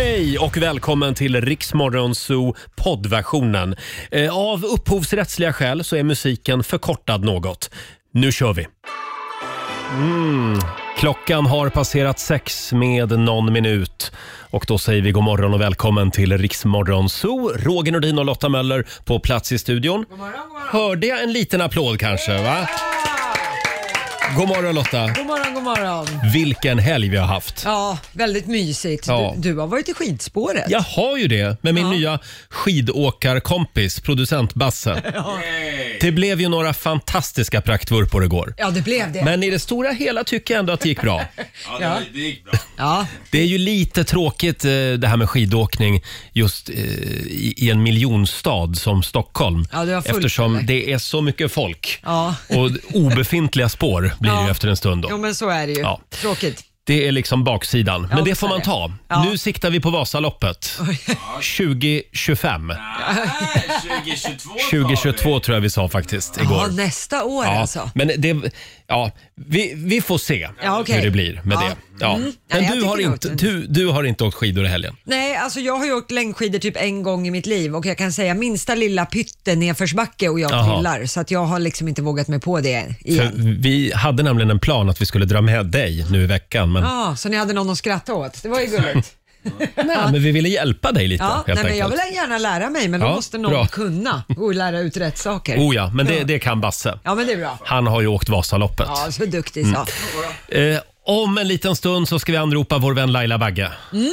Hej och välkommen till Riksmorgon Zoo poddversionen. Eh, Av upphovsrättsliga skäl så är musiken förkortad något. Nu kör vi! Mm. Klockan har passerat sex med någon minut. Och då säger vi god morgon och välkommen till Riksmorgon Zoo. Roger Nordin och Lotta Möller på plats i studion. Hörde jag en liten applåd kanske? va? God morgon Lotta! God morgon, god morgon. Vilken helg vi har haft. Ja, väldigt mysigt. Ja. Du, du har varit i skidspåret. Jag har ju det med min Ja. nya skidåkarkompis, producent Basse. Det blev ju några fantastiska praktvurpor igår. Ja, det blev det. Men i det stora hela tycker jag ändå att det gick bra. ja. Det gick bra. Ja. Det är ju lite tråkigt eh, det här med skidåkning just eh, i i en miljonstad som Stockholm. Ja, det var fullt, eftersom eller? det är så mycket folk. Ja. Och obefintliga spår blir det ju Ja. efter en stund. Jo, Då. men så är det ju. Ja. Tråkigt. Det är liksom baksidan. Men det så får är man det. ta. Ja. Nu siktar vi på Vasaloppet. 2025. Nej, 2022 sa 2022 tror jag vi sa faktiskt Ja, igår. nästa år Ja, alltså. men det, ja, vi, vi får se Ja, okej. hur det blir med Ja. det. Ja. Mm. Men jag du, har tycker inte, du, du har inte åkt skidor i helgen? Nej, alltså jag har ju åkt längdskidor typ en gång i mitt liv och jag kan säga minsta lilla pytte nedförsbacke och jag Jaha. trillar. Så att jag har liksom inte vågat mig på det För igen. vi hade nämligen en plan att vi skulle dra med dig nu i veckan. Men, Ja, så ni hade någon att skratta åt. Det var ju gulligt. Nej, men vi ville hjälpa dig lite Ja, helt nej, men enkelt. jag vill gärna lära mig, men då Ja, måste någon bra. kunna och lära ut rätt saker. Oh ja, men det, det kan Basse. Ja, men det är bra. Han har ju åkt Vasaloppet. Ja, så duktig Mm. så. Eh, om en liten stund så ska vi anropa vår vän Laila Bagge.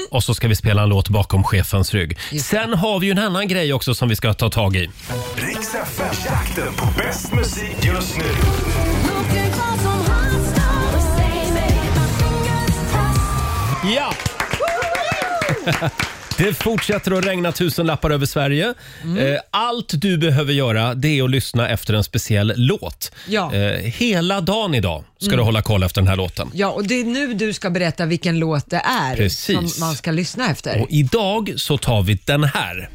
Och så ska vi spela en låt bakom chefens rygg. Mm. Sen har vi ju en annan grej också som vi ska ta tag i. Riks FM, jakten på bäst musik just nu. Ja! Det fortsätter att regna tusen lappar över Sverige. Mm. Eh, Allt du behöver göra det är att lyssna efter en speciell låt. Ja. Mm. Eh, Hela dagen idag ska du hålla koll efter den här låten. Ja, och det är nu du ska berätta vilken låt det är Precis. som man ska lyssna efter. Och idag så tar vi den här.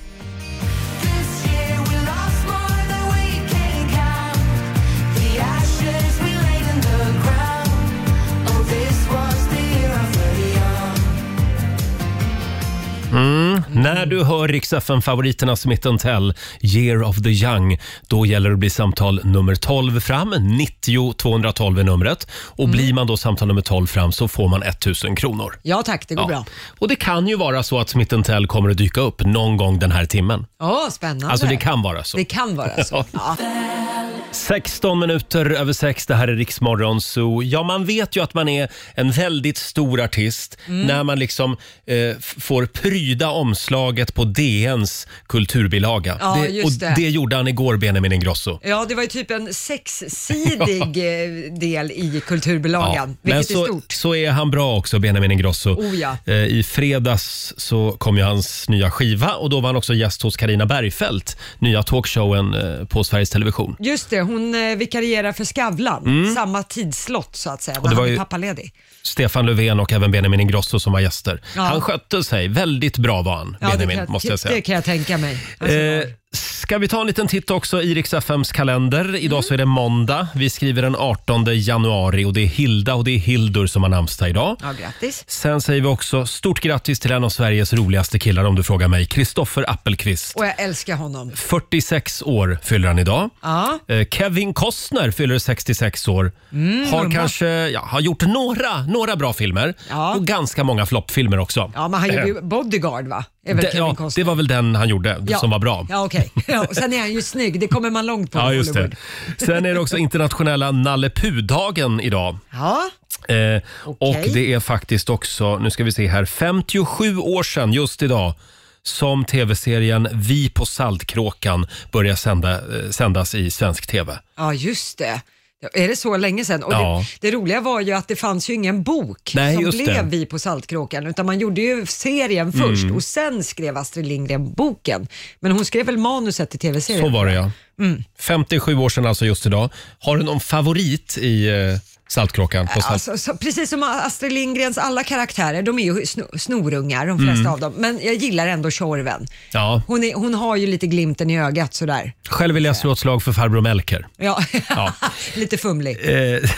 När du hör riks favoriterna Smith Tell, Year of the Young, då gäller det att bli samtal nummer 12 fram. 90 212 är numret. Och Mm. blir man då samtal nummer 12 fram så får man 1000 kronor. Ja tack, det går bra. Och det kan ju vara så att Smith Tell kommer att dyka upp någon gång den här timmen. Åh, spännande. Alltså det kan vara så. Det kan vara så. Ja. 16 minuter över sex, det här är Riksmorgon Zoo. Ja, man vet ju att man är en väldigt stor artist när man liksom eh, f- får pryda omslaget på DNs kulturbilaga. Ja, just och det. det gjorde han igår, Benjamin Ingrosso. ja, det var ju typ en sexsidig eh, del i kulturbilagan, men vilket så, är stort. så är han bra också, Benjamin Ingrosso. Oh ja. Eh, I fredags så kom ju hans nya skiva och då var han också gäst hos Karina Bergfeldt, nya talkshowen eh, på Sveriges Television. Just det, hon eh, vikarierar för Skavlan, samma tidslott så att säga, när Mm. det var han är ju- pappaledig. Stefan Löfven och även Benjamin Ingrosso som var gäster. Han skötte sig. Väldigt bra var han, Ja, det Benjamin, kan, måste jag Det säga. kan jag tänka mig. Alltså, Eh, ska vi ta en liten titt också i Rix FMs kalender? Idag Mm. så är det måndag. Vi skriver den 18 januari och det är Hilda och det är Hildur som har namnsdag idag. ja, grattis. Sen säger vi också stort grattis till en av Sveriges roligaste killar om du frågar mig. Kristoffer Appelqvist. Och jag älskar honom. 46 år fyller han idag. Ja. Eh, Kevin Costner fyller 66 år. har kanske ja, har gjort några, några bra filmer Mm, Ja. och ganska många floppfilmer också. Ja, men han gjorde ju Bodyguard va? Är väl det, Kevin ja, Costner? det var väl den han gjorde Ja. som var bra. Ja, okej. Ja, och sen är han ju snygg, det kommer man långt på i Ja, just det. Hollywood. Sen är det också internationella Nalle Puh-dagen idag. Ja, Eh, Och Okej. det är faktiskt också, nu ska vi se här, 57 år sedan just idag som tv-serien Vi på Saltkråkan börjar sända, eh, sändas i svensk tv. ja just det. Är det så länge sedan? Och Ja. det, det roliga var ju att det fanns ju ingen bok Nej, som just blev det. Mm. Vi på Saltkråkan, utan man gjorde ju serien först och sen skrev Astrid Lindgren boken. Men hon skrev väl manuset till tv-serien? Så var det ja. Mm. 57 år sedan alltså just idag. Har du någon favorit i eh, Saltkråkan. På salt... Alltså, så, precis som Astrid Lindgrens alla karaktärer, de är ju sno- snorungar de flesta Mm. av dem. Men jag gillar ändå Tjorven. Ja. Hon, är, hon har ju lite glimten i ögat sådär. Själv vill jag slå ett slag för farbror Melker. Ja, Ja. lite fumlig. Eh,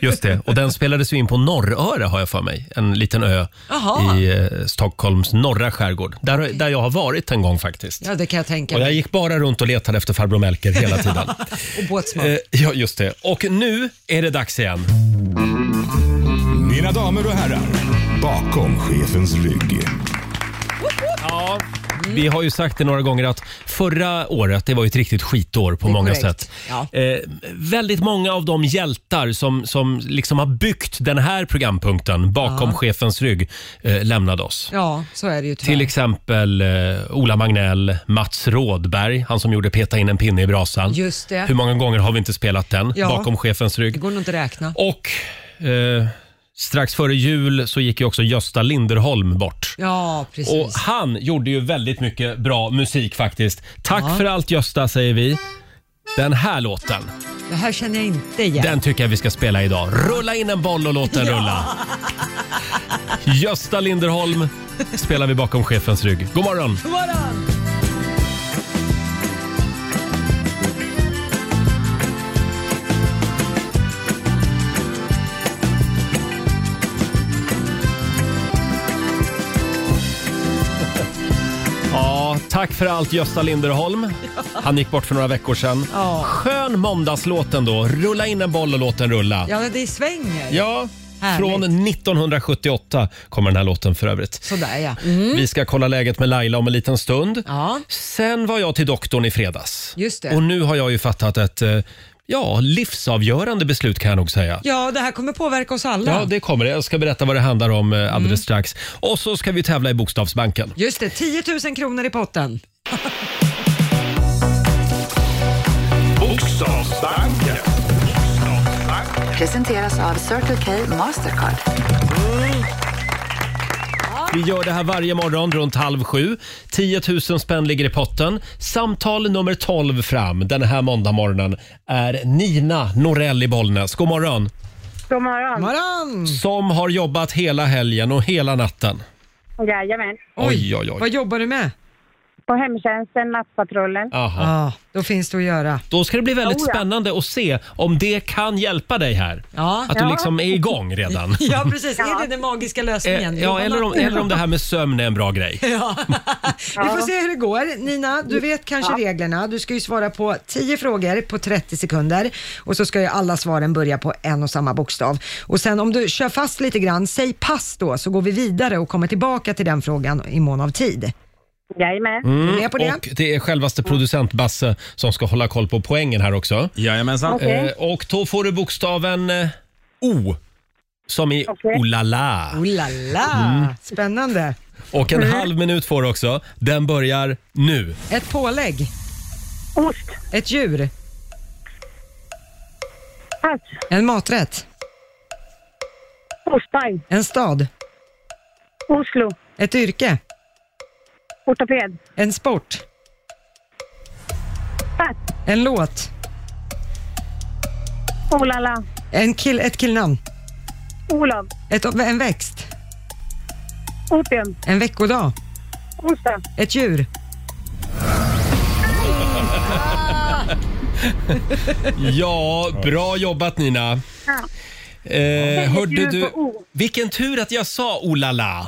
just det. Och den spelades ju in på Norröre har jag för mig. En liten ö Jaha. i eh, Stockholms norra skärgård. Där, där jag har varit en gång faktiskt. Ja, det kan jag tänka Och jag mig. gick bara runt och letade efter farbror Melker hela tiden. Och båtsman. eh, ja, just det. Och nu är det dags igen. Mina damer och herrar, bakom chefens rygg. Vi har ju sagt det några gånger att förra året det var ju ett riktigt skitår på Det är många korrekt. sätt. Ja. Eh, väldigt många av de hjältar som, som liksom har byggt den här programpunkten bakom chefens rygg eh, lämnade oss. Ja, så är det ju Till tyvärr. exempel eh, Ola Magnell, Mats Rådberg, han som gjorde Peta in en pinne i brasan. Just det. Hur många gånger har vi inte spelat den Ja. bakom chefens Det rygg? går nog inte att räkna. Och eh, strax före jul så gick ju också Gösta Linderholm bort. Ja, precis. Och han gjorde ju väldigt mycket bra musik faktiskt. Tack för allt Gösta säger vi. Den här låten, Det här känner jag inte igen. den tycker jag vi ska spela idag. Rulla in en boll och låt den rulla. Gösta Linderholm spelar vi bakom chefens rygg. God morgon! God morgon! Tack för allt Gösta Linderholm. Han gick bort för några veckor sedan. Ja. Skön måndagslåt ändå. Rulla in en boll och låt den rulla. Ja, det svänger. Ja, Härligt. från 1978 kommer den här låten för övrigt. Sådär ja. Vi ska kolla läget med Laila om en liten stund. Ja, Sen var jag till doktorn i fredags. Just det. Och nu har jag ju fattat ett eh, ja, livsavgörande beslut kan jag nog säga. ja det här kommer påverka oss alla. Ja, det kommer det. Jag ska berätta vad det handlar om eh, alldeles Mm. strax. Och så ska vi tävla i Bokstavsbanken. Just det, 10 000 kronor i potten. Bokstavsbanken. Presenteras av Circle K Mastercard. Vi gör det här varje morgon runt halv sju. 10 000 spänn ligger i potten. Samtal nummer 12 fram den här måndagmorgonen är Nina Norell i Bollnäs. God morgon! God morgon. Morgon! Som har jobbat hela helgen och hela natten. Jajamän. Oj, oj, oj. Vad jobbar du med? På hemtjänsten, nattpatrullen. Aha. Ja, då finns det att göra. Då ska det bli väldigt Oh, ja. spännande att se om det kan hjälpa dig här. Ja. Att du Ja. liksom är igång redan. Ja, precis. Är det den magiska Eh, lösningen? ja, Jobba eller om, eller om det här med sömn är en bra grej. Ja. Vi får se hur det går. Nina, du vet kanske reglerna. Du ska ju svara på 10 frågor på 30 sekunder och så ska ju alla svaren börja på en och samma bokstav. Och sen om du kör fast lite grann, säg pass då så går vi vidare och kommer tillbaka till den frågan i mån av tid. Jajamän. Med på det? Och det är självaste producent Basse som ska hålla koll på poängen här också. Jajamensan. Okej. Eh, och då får du bokstaven eh, O. Som i Okej. olala. Oh la la. Spännande. Och en halv minut får du också. Den börjar nu. Ett pålägg, Ost. ett djur, Pass. en maträtt, Ostpaj. en stad, Oslo. ett yrke, Ortoped. en sport, Pass. en låt, Oh la la. en kill, ett killnamn, Olof. ett, en växt, Opium. en veckodag, Onsdag. ett djur. Ja, bra jobbat Nina. Ja. Eh, hörde du, vilken tur att jag sa olala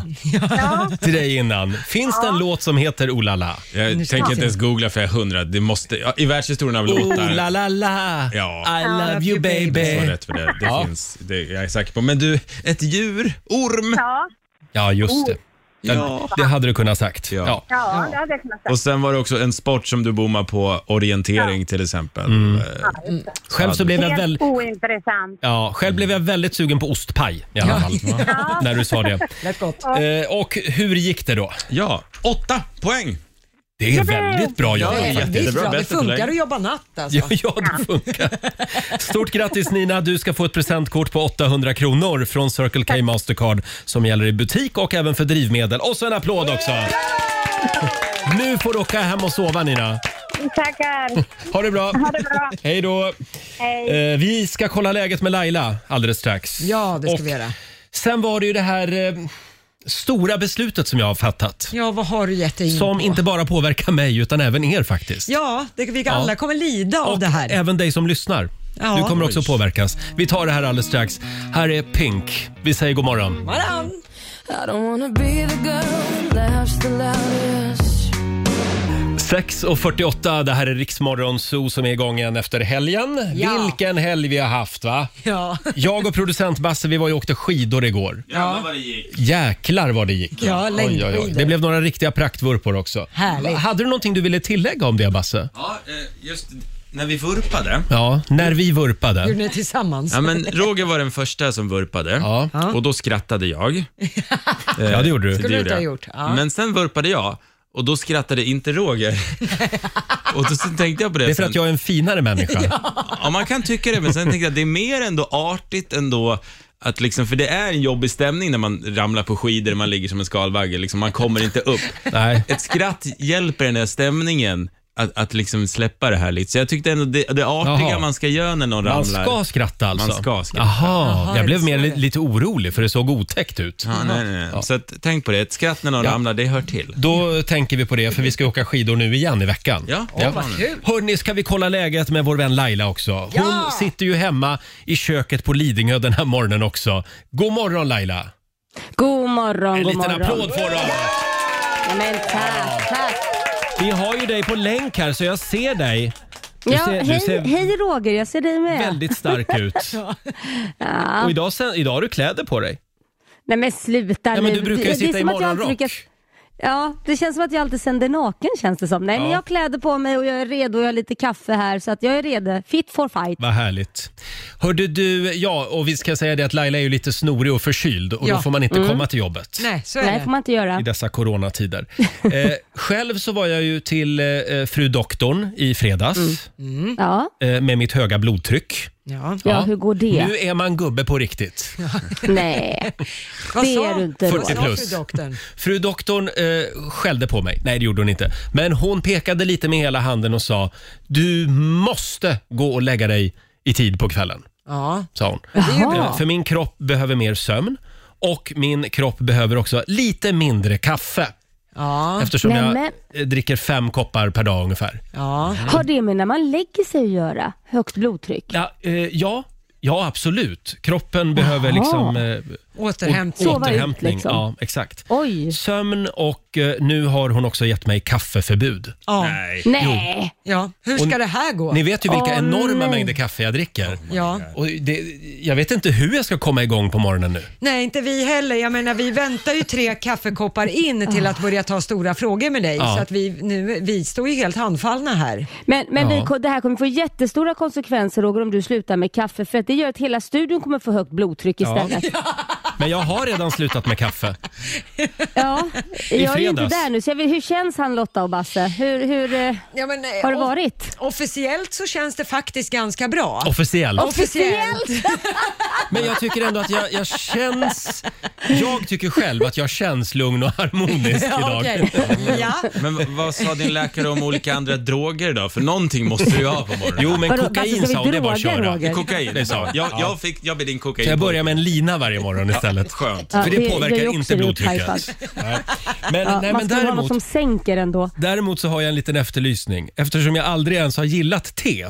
till dig innan. Finns det en låt som heter olala? Jag tänker inte ens googla för jag är hundra. Det måste, ja, I världshistorien av låtar. Olalala, Ja. I love you baby. rätt för det. Det Ja. finns. Det jag är säker på. Men du, ett djur? Orm? Ja. Ja, just det. Den, Det hade du kunnat sagt. Ja. Ja. Ja, det hade jag kunnat säga. Och sen var det också en sport som du bommar på, orientering till exempel. Mm. Eh, Själv så blev jag Helt väl, ointressant. ja, själv blev jag väldigt sugen på ostpaj i alla fall. När du sa det. Lät gott. Eh, och hur gick det då? Ja, åtta poäng. Det är väldigt bra jobbat Det är faktiskt. jättebra. bra, Det bättre funkar att jobba natt alltså. Ja, ja, det funkar. Stort grattis Nina, du ska få ett presentkort på 800 kronor från Circle K Mastercard som gäller i butik och även för drivmedel. Och så en applåd också! Nu får du åka hem och sova Nina. Tackar. Ha det bra. Ha det bra. Hej då. Hej. Eh, vi ska kolla läget med Laila alldeles strax. Ja, det ska Och vi göra. Sen var det ju det här eh, stora beslutet som jag har fattat. Ja, vad har du gett dig in Som på? inte bara påverkar mig utan även er faktiskt. Ja, det, vi alla Ja. kommer lida av Och det här. även dig som lyssnar. Ja. Du kommer också påverkas. Vi tar det här alldeles strax. Här är Pink. Vi säger god morgon. Varann. I don't wanna be the girl laughs the loudest. 6.48, det här är Riksmorgon Zoo som är igång igen efter helgen. Ja. Vilken helg vi har haft va? Ja. Jag och producent Basse vi var ju och åkte skidor igår. Jävlar vad det gick. Jäklar vad det gick. Ja, längdskidor. Det blev några riktiga praktvurpor också. Härligt. Hade du någonting du ville tillägga om det Basse? Ja, eh, just när vi vurpade. Ja, när vi vurpade. Gjorde ni tillsammans? Ja, men Roger var den första som vurpade Ja. och då skrattade jag. Eh, Ja, det gjorde du. så Skulle du inte ha jag. gjort, ja. Men sen vurpade jag och då skrattade inte Roger. och då så tänkte jag på det, Det är för sen. att jag är en finare människa. Ja, man kan tycka det, men sen tänkte jag att det är mer ändå artigt ändå att liksom, för det är en jobbig stämning när man ramlar på skidor, man ligger som en skalbagge, liksom, man kommer inte upp. Nej. Ett skratt hjälper den här stämningen att, att liksom släppa det här lite. Så jag tyckte ändå det, det artiga Jaha. man ska göra när någon Man ramlar. ska skratta alltså? Man ska skratta. Aha, Jaha, jag blev mer li- lite orolig för det såg otäckt ut. Ja, nej, nej, nej. Så att, tänk på det, ett skratt när någon Ja. ramlar, det hör till. Då tänker vi på det för vi ska åka skidor nu igen i veckan. Ja, ja. vad kul. Hörni, ska vi kolla läget med vår vän Laila också? Hon Ja! sitter ju hemma i köket på Lidingö den här morgonen också. God morgon Laila! God morgon, En god liten morgon. applåd får du! Ja, men tack, tack. Vi har ju dig på länk här så jag ser dig. Du Ja, ser, du hej, ser hej Roger, jag ser dig med. väldigt stark ut. Ja. Och idag, sen, idag har du kläder på dig. Nej men sluta Ja, men nu. du brukar ju Det- det är sitta i som att jag alltid morgonrock. Ja, det känns som att jag alltid sänder naken känns det som. Nej, men Ja. jag har kläder på mig och jag är redo och jag har lite kaffe här så att jag är redo. Fit for fight. Vad härligt. Hörde du, ja och vi ska säga det att Laila är ju lite snorig och förkyld och då Ja. får man inte komma till jobbet. Nej, så är Nej, det. får man inte göra. i dessa coronatider. Eh, själv så var jag ju till eh, fru doktorn i fredags Ja. eh, med mitt höga blodtryck. Ja. ja, hur går det? Nu är man gubbe på riktigt. Nej. Vad Det sa- är du inte, Vad 40 sa plus. fru doktorn? Fru doktorn eh, skällde på mig. Nej, det gjorde hon inte. Men hon pekade lite med hela handen och sa du måste gå och lägga dig i tid på kvällen, Ja, sa hon. Jaha. Eh, För min kropp behöver mer sömn och min kropp behöver också lite mindre kaffe. Ja, Eftersom Nej, jag men- eh, dricker fem koppar per dag ungefär. ja. Har det med när man lägger sig att göra? Högt blodtryck? Ja, eh, ja, ja absolut. Kroppen behöver liksom eh, Återhämtning. Sova ut, återhämtning. liksom. Ja, exakt. Oj. Sömn och eh, nu har hon också gett mig kaffeförbud. Ja. Nej. Nej. ja, hur ska Och det här gå? Ni vet ju vilka Åh, enorma nej. mängder kaffe jag dricker. Ja. Och det, jag vet inte hur jag ska komma igång på morgonen nu. Nej, inte vi heller. Jag menar, vi väntar ju tre kaffekoppar in till att börja ta stora frågor med dig. Ja. Så att vi, nu, vi står ju helt handfallna här. Men, men Ja. vi, det här kommer få jättestora konsekvenser Roger om du slutar med kaffe för att det gör att hela studion kommer få högt blodtryck Ja. istället. Ja, Men jag har redan slutat med kaffe. jag är ju inte fredags. där nu så jag vill, hur känns han Lotta och Basse? Hur, hur eh, Ja, men, eh, har det o- varit? Officiellt så känns det faktiskt ganska bra. Officiellt. Officiellt. Men jag tycker ändå att jag, jag känns... Jag tycker själv att jag känns lugn och harmonisk Ja, idag. okej. ja. Men v- vad sa din läkare om olika andra droger då? För någonting måste du ju ha på morgonen. Jo, men Vadå, kokain Basse, ska sa vi hon, det är bara att droga, köra. Roger? Kokain, Det sa jag, Ja. jag, fick, jag blir din kokain. Så jag börjar med en lina varje morgon istället. Skönt. Ja, För det det påverkar också inte blodtrycket. Nej. Men, Ja, nej, man men ska ha något däremot, som sänker ändå. däremot så har jag en liten efterlysning. Eftersom jag aldrig ens har gillat te.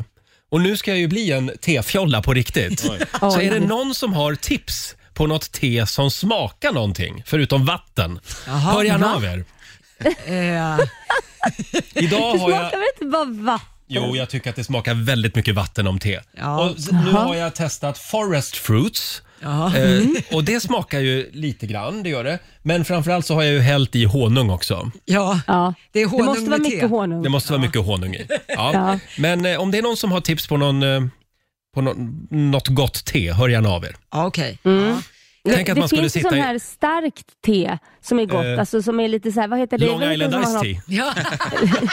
Och nu ska jag ju bli en tefjolla på riktigt. Så Oj. är det någon som har tips på något te som smakar någonting förutom vatten? Hör gärna av er. Eh, Idag Det har jag... smakar väl inte bara vatten? Jo, jag tycker att det smakar väldigt mycket vatten om te. Ja. Och s- nu har jag testat Forest Fruits. Ja. Eh, och det smakar ju lite grann, det gör det. Men framförallt så har jag ju hällt i honung också. ja, Ja. det är Det honung måste vara med mycket te. honung. Det måste vara mycket honung i. Ja. Ja. Men eh, om det är någon som har tips på, någon, eh, på någon, något gott te, hör gärna av er. Ja, okej. Mm. Tänk att det man skulle finns ju sitta sån i- här starkt te som är gott, Eh, alltså som är lite så här, vad heter det? Long heter Island man Tea. Ja.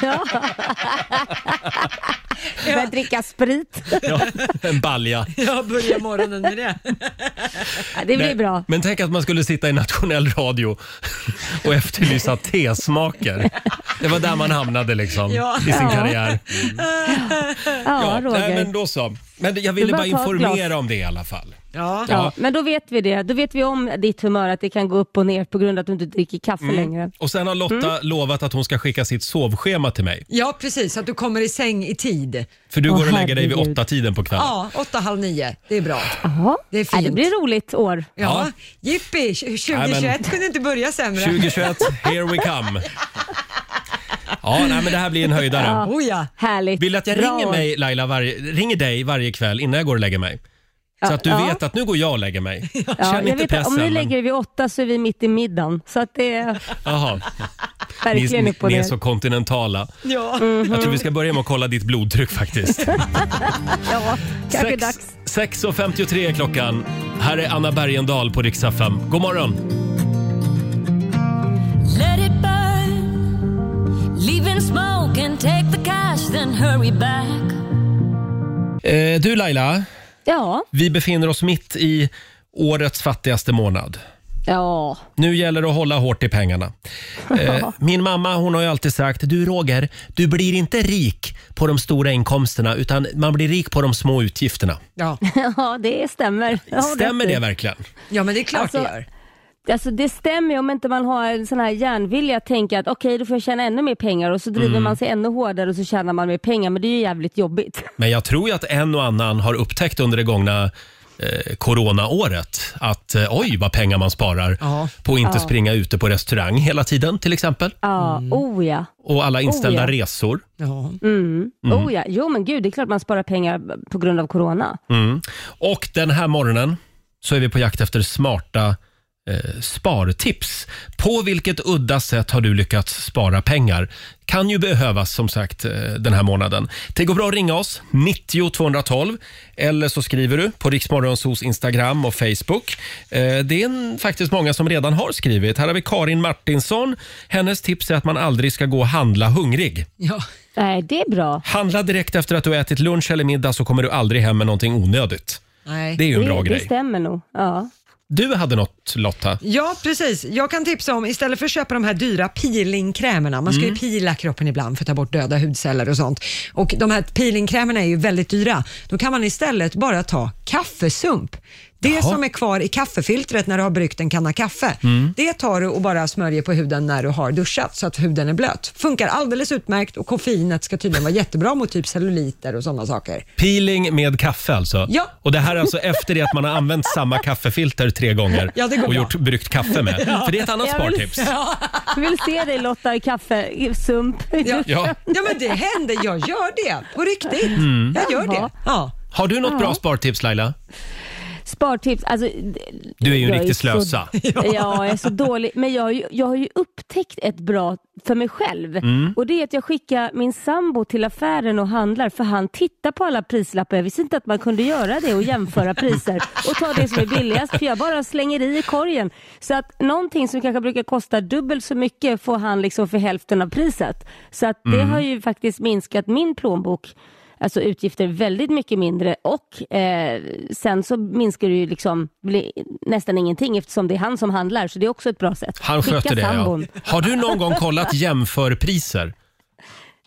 har- Ja. Börja dricka sprit. Ja, en balja. Jag börjar morgonen med det. Ja, det blir Nej, bra. Men tänk att man skulle sitta i nationell radio och efterlysa tesmaker. Det var där man hamnade liksom Ja. i sin Ja. karriär. Ja, Roger. nej, men då så. Men jag ville bara informera om det i alla fall. Ja. Ja, men då vet vi det. Då vet vi om ditt humör, att det kan gå upp och ner på grund av att du inte dricker kaffe Mm. längre. Och sen har Lotta Mm. lovat att hon ska skicka sitt sovschema till mig. ja, precis. Så att du kommer i säng i tid. För du Åh, går och lägger dig vid herregud. åtta tiden på kvällen. Ja, åtta, halv nio. Det är bra. Jaha. Det är Ja, det fint. blir roligt år. Ja, Ja. jippi! 2021 Nej, men- kunde inte börja sämre. 2021, here we come. Ja, nej, men det här blir en höjdare. Ja. Oh ja. Härligt. Vill du att jag Bra ringer, mig, Laila, varje, ringer dig varje kväll innan jag går och lägger mig? Så att du ja. vet att nu går jag och lägger mig. Ja, Känn jag inte vet, att pressen. om ni men- lägger er vid åtta så är vi mitt i middagen. Så att det är Jaha. verkligen Ni, upp och ni är ner. så kontinentala. Ja. Jag tror vi ska börja med att kolla ditt blodtryck faktiskt. Ja, kanske Sex- dags. 6.53 är klockan. Här är Anna Bergendahl på FM. God morgon! And take the cash, then hurry back. Eh, du Laila, Ja, vi befinner oss mitt i årets fattigaste månad. ja. Nu gäller det att hålla hårt i pengarna. Eh, min mamma hon har ju alltid sagt, du Roger, du blir inte rik på de stora inkomsterna utan man blir rik på de små utgifterna. Ja. ja, det stämmer. Stämmer det verkligen? ja, men det är klart Alltså, det gör. Alltså det stämmer ju om inte man har en sån här järnvilja att tänka att okej då får jag tjäna ännu mer pengar och så driver Mm. man sig ännu hårdare och så tjänar man mer pengar men det är ju jävligt jobbigt. Men jag tror ju att en och annan har upptäckt under det gångna eh, coronaåret att eh, oj vad pengar man sparar Ja. på att inte springa ute på restaurang hela tiden till exempel. Ja, oh ja. Och alla inställda Oh, ja. resor. Ja. Mm. Oh ja. Jo men gud det är klart man sparar pengar på grund av corona. Mm. Och den här morgonen så är vi på jakt efter smarta eh, spartips. På vilket udda sätt har du lyckats spara pengar? Kan ju behövas som sagt eh, den här månaden. Det går bra att ringa oss, 90 212 eller så skriver du på Riksmorgonsos Instagram och Facebook. Eh, det är en, faktiskt många som redan har skrivit. Här har vi Karin Martinsson. Hennes tips är att man aldrig ska gå och handla hungrig. Ja. Nej det är bra. Handla direkt efter att du har ätit lunch eller middag så kommer du aldrig hem med någonting onödigt. Nej. Det är ju en det, bra det grej. stämmer nog. Ja. Du hade något Lotta. Ja, precis. Jag kan tipsa om, istället för att köpa de här dyra peelingkrämerna, man ska Mm. ju pila kroppen ibland för att ta bort döda hudceller och sånt. Och de här peelingkrämerna är ju väldigt dyra. Då kan man istället bara ta kaffesump. Det Jaha. som är kvar i kaffefiltret när du har bryggt en kanna kaffe, Mm. det tar du och bara smörjer på huden när du har duschat så att huden är blöt. Funkar alldeles utmärkt och koffeinet ska tydligen vara jättebra mot typ celluliter och sådana saker. Peeling med kaffe alltså? Ja. Och det här är alltså efter det att man har använt samma kaffefilter tre gånger Ja, det går och bra. gjort bryggt kaffe med. För det är ett annat Jag vill- spartips. Jag vill se dig Lotta i kaffe, i sump. Ja. Ja. Ja men det händer, jag gör det på riktigt. Mm. Jag gör det. Jaha. Ja. Har du något bra spartips Laila? Spartips, alltså. Du är ju en riktig så- slösa. Ja, jag är så dålig. Men jag har, ju, jag har ju upptäckt ett bra för mig själv. Mm. Och det är att jag skickar min sambo till affären och handlar för han tittar på alla prislappar. Jag visste inte att man kunde göra det och jämföra priser och ta det som är billigast. För jag bara slänger i korgen. Så att någonting som kanske brukar kosta dubbelt så mycket får han liksom för hälften av priset. Så att det Mm. har ju faktiskt minskat min plånbok alltså utgifter väldigt mycket mindre och eh, sen så minskar det ju liksom nästan ingenting eftersom det är han som handlar så det är också ett bra sätt. Han Skicka sköter det ja. sambon. Har du någon gång kollat jämförpriser?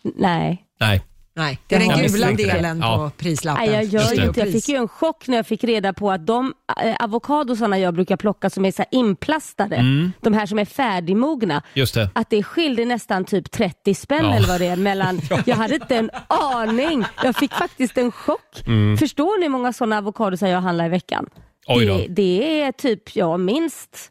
Nej. Nej. Nej, det är Jag den gula det. delen Ja. på prislappen. Nej, jag gör det. inte. Jag fick ju en chock när jag fick reda på att de eh, avokadosarna jag brukar plocka som är så här inplastade, Mm. de här som är färdigmogna, Just det. att det skilde nästan typ 30 spänn Ja. eller vad det är mellan. Jag hade inte en aning. Jag fick faktiskt en chock. Förstår ni hur många sådana avokadosar jag handlar i veckan? Mm. Det, det är typ, ja minst,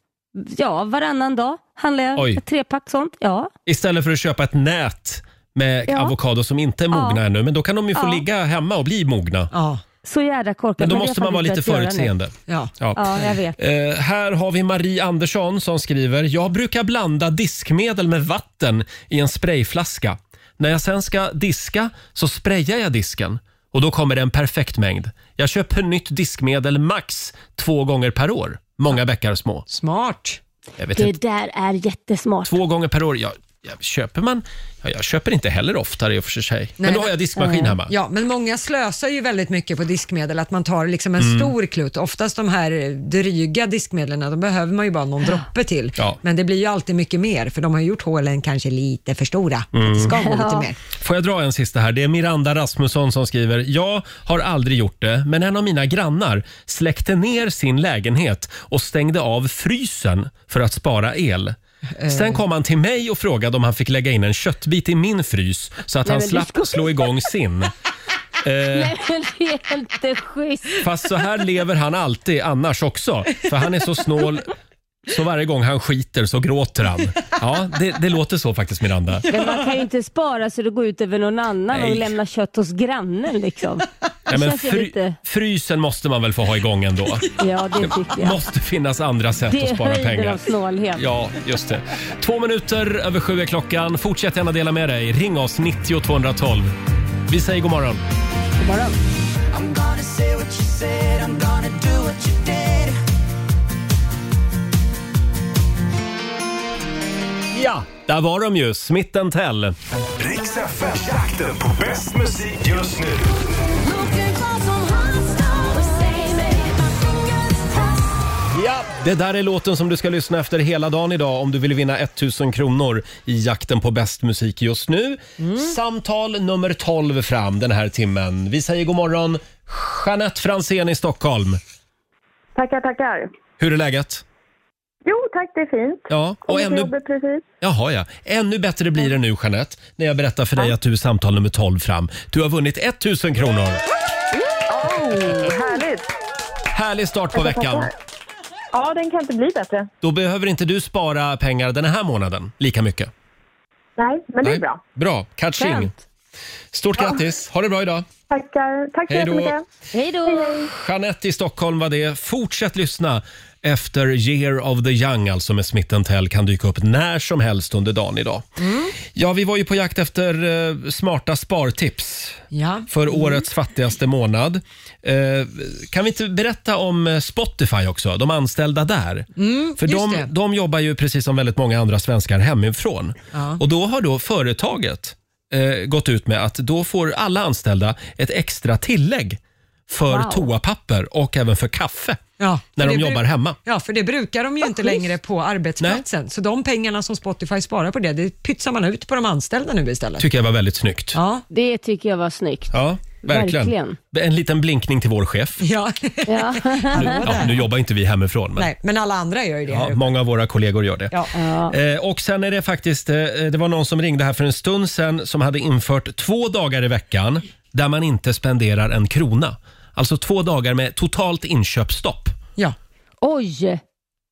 ja varannan dag handlar jag Oj. ett trepack sånt. Ja. Istället för att köpa ett nät med Ja. avokado som inte är mogna Ja. ännu. Men då kan de ju få Ja. ligga hemma och bli mogna. Ja, Så jädra korkat. Men då det har måste jag man vara lite faktiskt börjat göra nu. förutseende. ja. Ja. Ja, jag vet. Eh, här har vi Marie Andersson som skriver. Jag brukar blanda diskmedel med vatten i en sprayflaska. När jag sen ska diska så sprayar jag disken och då kommer det en perfekt mängd. Jag köper nytt diskmedel max två gånger per år. Många bäckar små. Smart. Jag vet Det inte. där är jättesmart. Två gånger per år, ja, ja, köper man... Ja, jag köper inte heller oftare i och för sig. Men då har jag diskmaskin hemma. Ja, men många slösar ju väldigt mycket på diskmedel, att man tar liksom en Mm. stor klutt. Oftast de här dryga diskmedlen, de behöver man ju bara någon droppe till. Ja. Men det blir ju alltid mycket mer, för de har gjort hålen kanske lite för stora. Mm. Det ska vara lite mer. Får jag dra en sista här? Det är Miranda Rasmusson som skriver. Jag har aldrig gjort det, men en av mina grannar släckte ner sin lägenhet och stängde av frysen för att spara el. Sen kom han till mig och frågade om han fick lägga in en köttbit i min frys så att Nej, han men slapp slå igång sin. Eh, Nej, men det är inte schysst. fast så här lever han alltid annars också. För han är så snål så varje gång han skiter så gråter han. Ja, det, det låter så faktiskt Miranda. Men man kan ju inte spara så det går ut över någon annan Nej. och lämna kött hos grannen liksom. Nej, men känns ju fry, lite... Frysen måste man väl få ha igång ändå? Ja, det tycker jag. måste finnas andra sätt Det att är spara höjden pengar. av snålhet. Ja, just det. Två minuter över sju är klockan. Fortsätt gärna dela med dig. Ring oss, 90 212. Vi säger god morgon. God Ja, där var de ju. Smith Tell. Riks FM-jakten på bäst musik just nu. Ja, det där är låten som du ska lyssna efter hela dagen idag om du vill vinna 1000 kronor i jakten på bäst musik just nu. Samtal nummer 12 fram den här timmen. Vi säger god morgon. Jeanette Fransén i Stockholm. Tackar, tackar. Hur är läget? Jo, tack, det är fint. Ja, och Kom till ännu, jobbet precis. jaha, ja. ännu bättre blir det nu Jeanette när jag berättar för dig att du är samtal nummer 12 fram. Du har vunnit 1000 kronor. Oh, härligt. Härlig start på veckan. Ja, den kan inte bli bättre. Då behöver inte du spara pengar den här månaden lika mycket. Nej, men det är Nej. bra. Bra, catching. Skönt. Stort grattis, ha det bra idag. Tackar. Tack så Hej då. jättemycket. Hej då. Jeanette i Stockholm var det. Fortsätt lyssna efter Year of the Young, alltså med Smith Tell, kan dyka upp när som helst under dagen idag. Ja, vi var ju på jakt efter eh, smarta spartips Ja. för årets fattigaste månad. Eh, kan vi inte berätta om eh, Spotify också, de anställda där? för just de, det. de jobbar ju precis som väldigt många andra svenskar hemifrån. Ja. Och då har då företaget eh, gått ut med att då får alla anställda ett extra tillägg för Wow. toapapper och även för kaffe Ja, när de jobbar hemma. Ja, för det brukar de ju inte längre på arbetsplatsen. Så de pengarna som Spotify sparar på det, det pytsar man ut på de anställda nu istället. tycker jag var väldigt snyggt. Ja, Det tycker jag var snyggt. Ja, verkligen. Verkligen. En liten blinkning till vår chef. ja. Ja. Nu, ja, nu jobbar inte vi hemifrån, men Nej, men alla andra gör ju det. ja, många av våra kollegor gör det. Ja. Ja. Eh, och sen är det faktiskt, eh, det var någon som ringde här för en stund sedan som hade infört två dagar i veckan där man inte spenderar en krona. Alltså två dagar med totalt inköpsstopp. ja. Oj!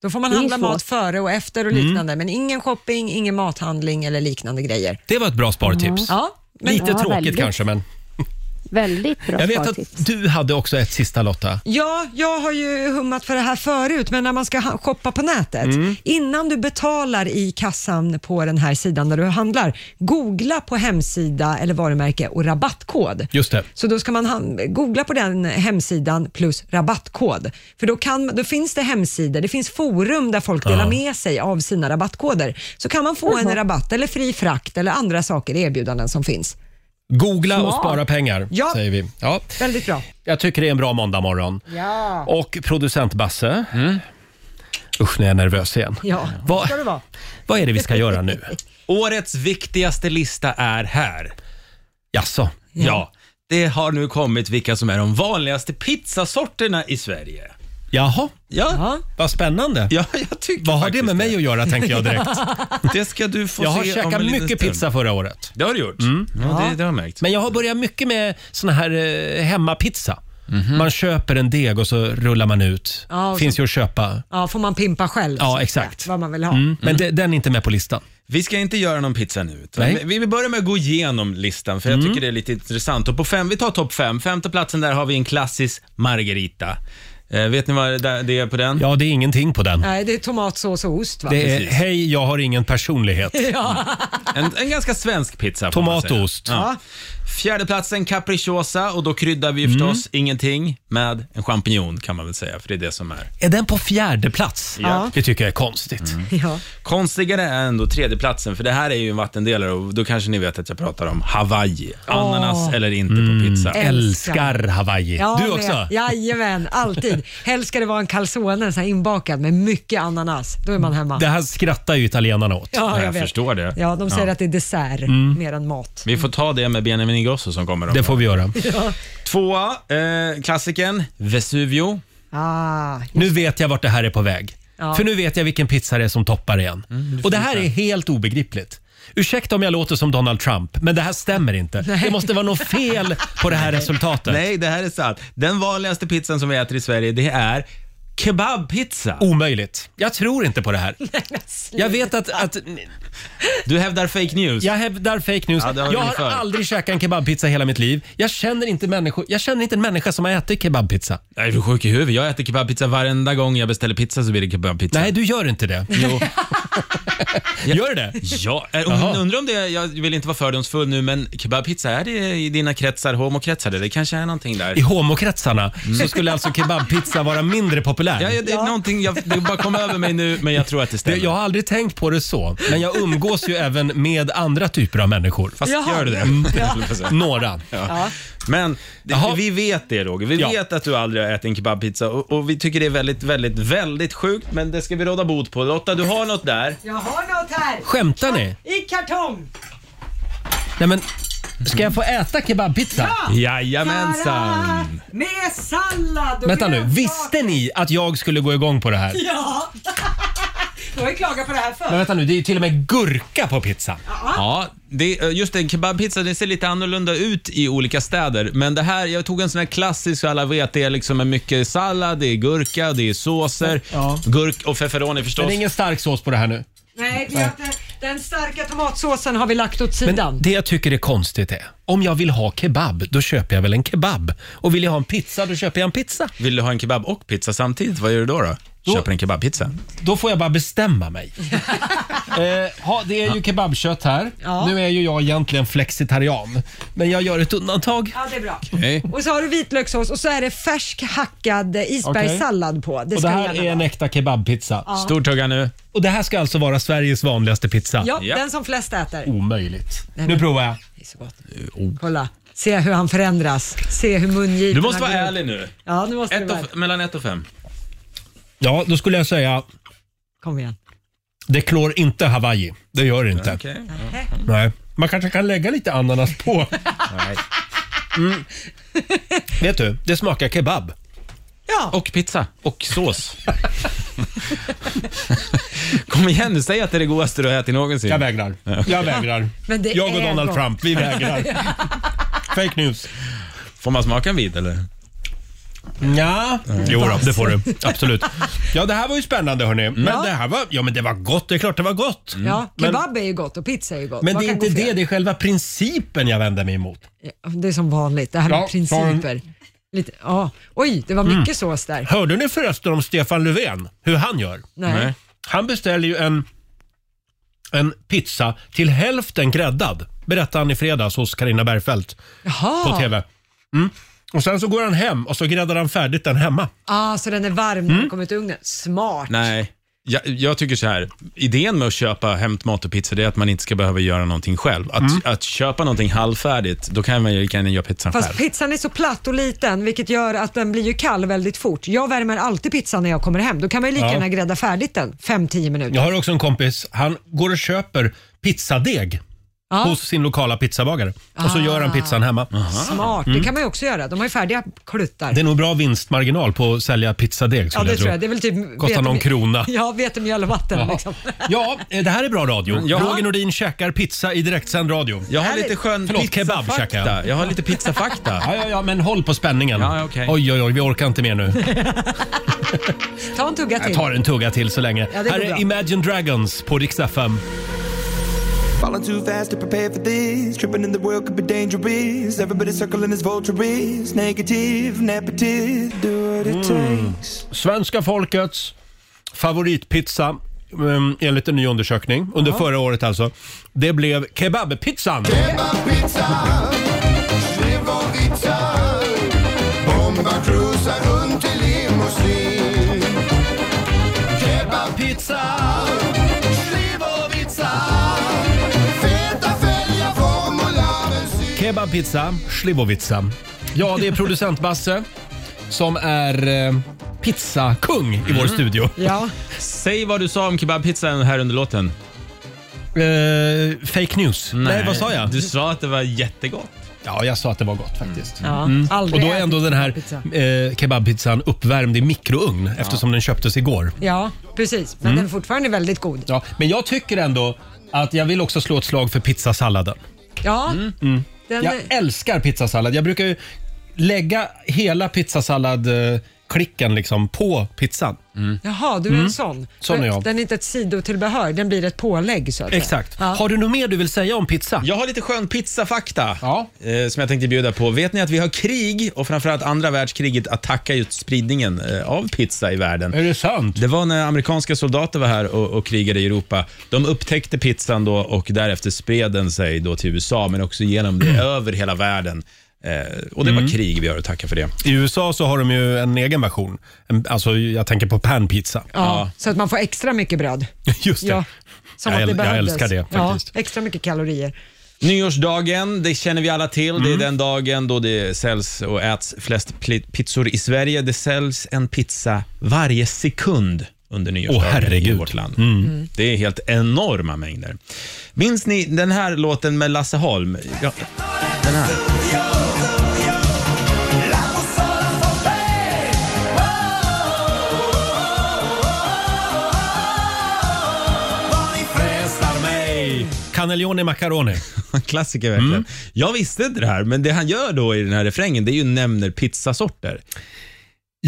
Då får man Det är handla svårt. mat före och efter och Mm. liknande, men ingen shopping, ingen mathandling eller liknande grejer. Det var ett bra spartips. Ja, men, Lite Ja, tråkigt väldigt. kanske, men Väldigt bra jag vet spartips. att du hade också ett sista Lotta. Ja, jag har ju hummat för det här förut, men när man ska ha- shoppa på nätet, Mm. innan du betalar i kassan på den här sidan där du handlar, googla på hemsida eller varumärke och rabattkod. Just det. Så då ska man googla på den hemsidan plus rabattkod. För då, kan, då finns det hemsidor, det finns forum där folk delar med sig av sina rabattkoder. Så kan man få en rabatt eller fri frakt eller andra saker, erbjudanden som finns. Googla och Smart. spara pengar, Ja. säger vi. Ja, Väldigt bra. jag tycker det är en bra måndagmorgon. Ja, Och producent Basse. Usch, nu är jag nervös igen. ja. Vad- ska det vara. Vad är det vi ska göra nu? Årets viktigaste lista är här. Jaså? Ja. Det har nu kommit vilka som är de vanligaste pizzasorterna i Sverige. Jaha, Ja, vad spännande. ja jag tycker Vad har det faktiskt med mig att göra tänker jag direkt. Det ska du få Jag har se om käkat en liten mycket stund. pizza förra året. Det har du gjort. Ja, det, det har jag märkt. Men jag har börjat mycket med sån här eh, hemmapizza. Man köper en deg och så rullar man ut. Ja, och Finns så- ju att köpa. Ja, får man pimpa själv. Ja, så att exakt. säga, Vad man vill ha. Mm. Men det, den är inte med på listan. Vi ska inte göra någon pizza nu. utan Nej. Vi vill börja med att gå igenom listan, för jag tycker det är lite intressant. Och på fem, vi tar topp fem. Femte platsen där har vi en klassisk margarita. Eh, vet ni vad det är på den? Ja, det är ingenting på den. Nej, det är tomatsås och ost va? Det är Precis. hej, jag har ingen personlighet. En, en ganska svensk pizza får man Tomat och säga. ost. Ja. Fjärdeplatsen capricciosa och då kryddar vi Mm. förstås ingenting med en champinjon kan man väl säga, för det är det som är. Är den på fjärde plats? Ja. Det tycker jag är konstigt. Ja. Konstigare är ändå tredjeplatsen, för det här är ju en vattendelare och då kanske ni vet att jag pratar om Hawaii. Ananas eller inte på pizza. Älskar Hawaii. Ja, du med. också? Jajamän, alltid. Helst ska det vara en calzone så här inbakad med mycket ananas. Då är man hemma. Det här skrattar ju italienarna åt. Ja, jag vet. förstår det. Ja, de säger Ja. att det är dessert mer än mat. Vi får ta det med Benjamin Ingrosso som kommer. om Det får vi göra. Tvåa, eh, klassikern Vesuvio. Ah, Nu vet jag vart det här är på väg. Ja. För nu vet jag vilken pizza det är som toppar igen. Och det här är helt obegripligt. Ursäkta om jag låter som Donald Trump, men det här stämmer inte. Det måste vara något fel på det här resultatet. Nej, det här är sant. Den vanligaste pizzan som vi äter i Sverige, det är kebabpizza. Omöjligt. Jag tror inte på det här. Jag vet att, att Du hävdar fake news. jag hävdar fake news. Ja, det har jag har aldrig käkat en kebabpizza i hela mitt liv. Jag känner inte, människor, jag känner inte en människa som har ätit kebabpizza. Nej, du är sjuk i huvudet. Jag äter kebabpizza varenda gång jag beställer pizza så blir det kebabpizza. Nej, du gör inte det. Jo. Gör du det? Ja, Jaha. undrar om det, jag vill inte vara fördomsfull nu, men kebabpizza, är det i dina kretsar, homokretsar? Det kanske är någonting där. I homokretsarna så skulle alltså kebabpizza vara mindre populär. Ja, ja, det är någonting, jag, det bara kom över mig nu, men jag tror att det stämmer. Jag har aldrig tänkt på det så, men jag umgås ju även med andra typer av människor. Fast Jaha. gör du det? Ja. Några. Men det, Jaha. vi vet det Roger. Vi Ja. vet att du aldrig har ätit en kebabpizza och, och vi tycker det är väldigt, väldigt, väldigt sjukt, men det ska vi råda bot på. Lotta, du har något där. jag har något här. Skämtar ni? I kartong. Nej men, ska jag få äta kebabpizza? Jajamensan! Med sallad och Vänta nu, grönsaker. visste ni att jag skulle gå igång på det här? Ja. Du har ju klagat på det här förr. Men vänta nu, det är ju till och med gurka på pizza. Ja, det, just det, kebabpizza det ser lite annorlunda ut i olika städer. Men det här, jag tog en sån här klassisk, så alla vet, det är liksom med mycket sallad, det är gurka, det är såser, Ja. gurk och feferoni Men förstås. det är ingen stark sås på det här nu. Nej, vi har inte, den starka tomatsåsen har vi lagt åt Men sidan. det jag tycker är konstigt är, om jag vill ha kebab, då köper jag väl en kebab. Och vill jag ha en pizza, då köper jag en pizza. Vill du ha en kebab och pizza samtidigt? Vad gör du då? då? Då- Köper en kebabpizza? Då får jag bara bestämma mig. eh, ha, det är ju kebabkött här. Ja. Nu är ju jag egentligen flexitarian, men jag gör ett undantag. Ja, det är bra. Okej. Och så har du vitlökssås och så är det färsk hackad isbergssallad på. Det Och ska det här gärna är en vara. äkta kebabpizza. Stor tugga nu. Och det här ska alltså vara Sveriges vanligaste pizza. Ja, Ja. den som flest äter. Omöjligt. Nej, Nu men- provar jag. Det är så gott. Kolla. Se hur han förändras. Se hur mungiporna Du måste vara går upp. ärlig nu. Ja, nu måste du Ett vara. mellan ett och fem. Ja, då skulle jag säga, Kom igen. det klår inte Hawaii. Det gör det inte. Okej. Nej. Man kanske kan lägga lite ananas på. Nej. Vet du, det smakar kebab. Ja, Och pizza. Och sås. Kom igen nu, säg att det är det godaste du har ätit någonsin. Jag vägrar. Jag vägrar. men det Jag och är Donald gott. Trump, vi vägrar. Fake news. Får man smaka en bit eller? Ja, jo då, det får du. Absolut. Ja, det här var ju spännande hörni. Men det här var, ja men det var gott. Det är klart det var gott. Ja, Men- kebab är ju gott och pizza är ju gott. Men Vad det är kan inte fel? det, det är själva principen jag vänder mig emot. Ja, Det är som vanligt, det här med Ja, principer. Lite, ja. Oj, det var Mm. mycket sås där. Hörde ni förresten om Stefan Löfven? Hur han gör? Nej. Han beställer ju en, en pizza till hälften gräddad. Berättade han i fredags hos Carina Bergfeldt Jaha. på TV. Mm. Och sen så går han hem och så gräddar han färdigt den hemma. Ah, så den är varm Mm. när den kommer ut ur ugnen. Smart. Nej. Jag, jag tycker så här, idén med att köpa hämtmat och pizza det är att man inte ska behöva göra någonting själv. Att, Mm. att köpa någonting halvfärdigt, då kan man ju lika gärna göra pizzan Fast själv. pizzan är så platt och liten vilket gör att den blir ju kall väldigt fort. Jag värmer alltid pizzan när jag kommer hem. Då kan man ju lika Ja. gärna grädda färdigt den 5-10 minuter. Jag har också en kompis, han går och köper pizzadeg Ja. hos sin lokala pizzabagare. Och så gör han pizzan hemma. Smart, det kan man ju också göra. De har ju färdiga kluttar. Mm. Det är nog bra vinstmarginal på att sälja pizzadeg ja, skulle det jag tror tro. jag. Det är väl typ Kostar någon vetemjöl- krona. Ja, vetemjöl och vatten liksom. Ja, eh, det här är bra radio. Ja. Roger Nordin käkar pizza i direktsänd radio. Jag har Härligt. lite skön Förlåt, kebab käkar pizzafakta. jag. Jag har lite pizzafakta. Ja, ja, ja, men håll på spänningen. Ja, okej. Oj, oj, oj, vi orkar inte mer nu. Ta en tugga Jag till. tar en tugga till så länge. Ja, det går här är bra. Imagine Dragons på Rix FM. Falling too fast to prepare for this. Tripping in the world could be dangerous. Everybody circling as vultures. Negative, nepotism. Do what it takes. Svenska folkets favoritpizza um, enligt en ny undersökning under förra året alltså. Det blev kebabpizzan. Kebabpizza, Slivovica Bombar cruisar runt i limousin Kebabpizza, Kebabpizza, Slivovica. Ja, det är producent Basse som är eh, pizzakung i vår studio. Ja. Säg vad du sa om kebabpizzan här under låten. Eh, fake news. Nej. vad sa jag? Du sa att det var jättegott. Ja, jag sa att det var gott faktiskt. Ja, Mm. aldrig Och då är ändå ätit den här eh, kebabpizzan uppvärmd i mikrougn eftersom den köptes igår. Ja, precis. Men Mm. den är fortfarande väldigt god. Ja, men jag tycker ändå att jag vill också slå ett slag för pizzasalladen. Ja, Mm. Den Jag älskar pizzasallad. Jag brukar ju lägga hela pizzasalladklicken liksom på pizzan. Jaha, du är Mm. en sån. Sån är jag. Den är inte ett sidotillbehör, den blir ett pålägg så att säga. Exakt. Ja. Har du något mer du vill säga om pizza? Jag har lite skön pizzafakta Ja. eh, som jag tänkte bjuda på. Vet ni att vi har krig och framförallt andra världskriget att tacka just spridningen eh, av pizza i världen. Är det sant? Det var när amerikanska soldater var här och, och krigade i Europa. De upptäckte pizzan då och därefter spred den sig då till USA men också genom det över hela världen. Eh, och det var krig vi har att tacka för det. I USA så har de ju en egen version. En, alltså jag tänker på panpizza. Ja, så att man får extra mycket bröd. Just det. Ja, som Jag att det äl- jag behövdes. älskar det faktiskt. Ja, extra mycket kalorier. Nyårsdagen, det känner vi alla till. Det är den dagen då det säljs och äts flest pli- pizzor i Sverige. Det säljs en pizza varje sekund under nyårsdagen Åh, herregud. i vårt land. Det är helt enorma mängder. Minns ni den här låten med Lasse Holm? Ja, den här. Cannelloni macaroni. Klassiker verkligen. Jag visste inte det här, men det han gör då i den här refrängen, det är ju nämner pizzasorter.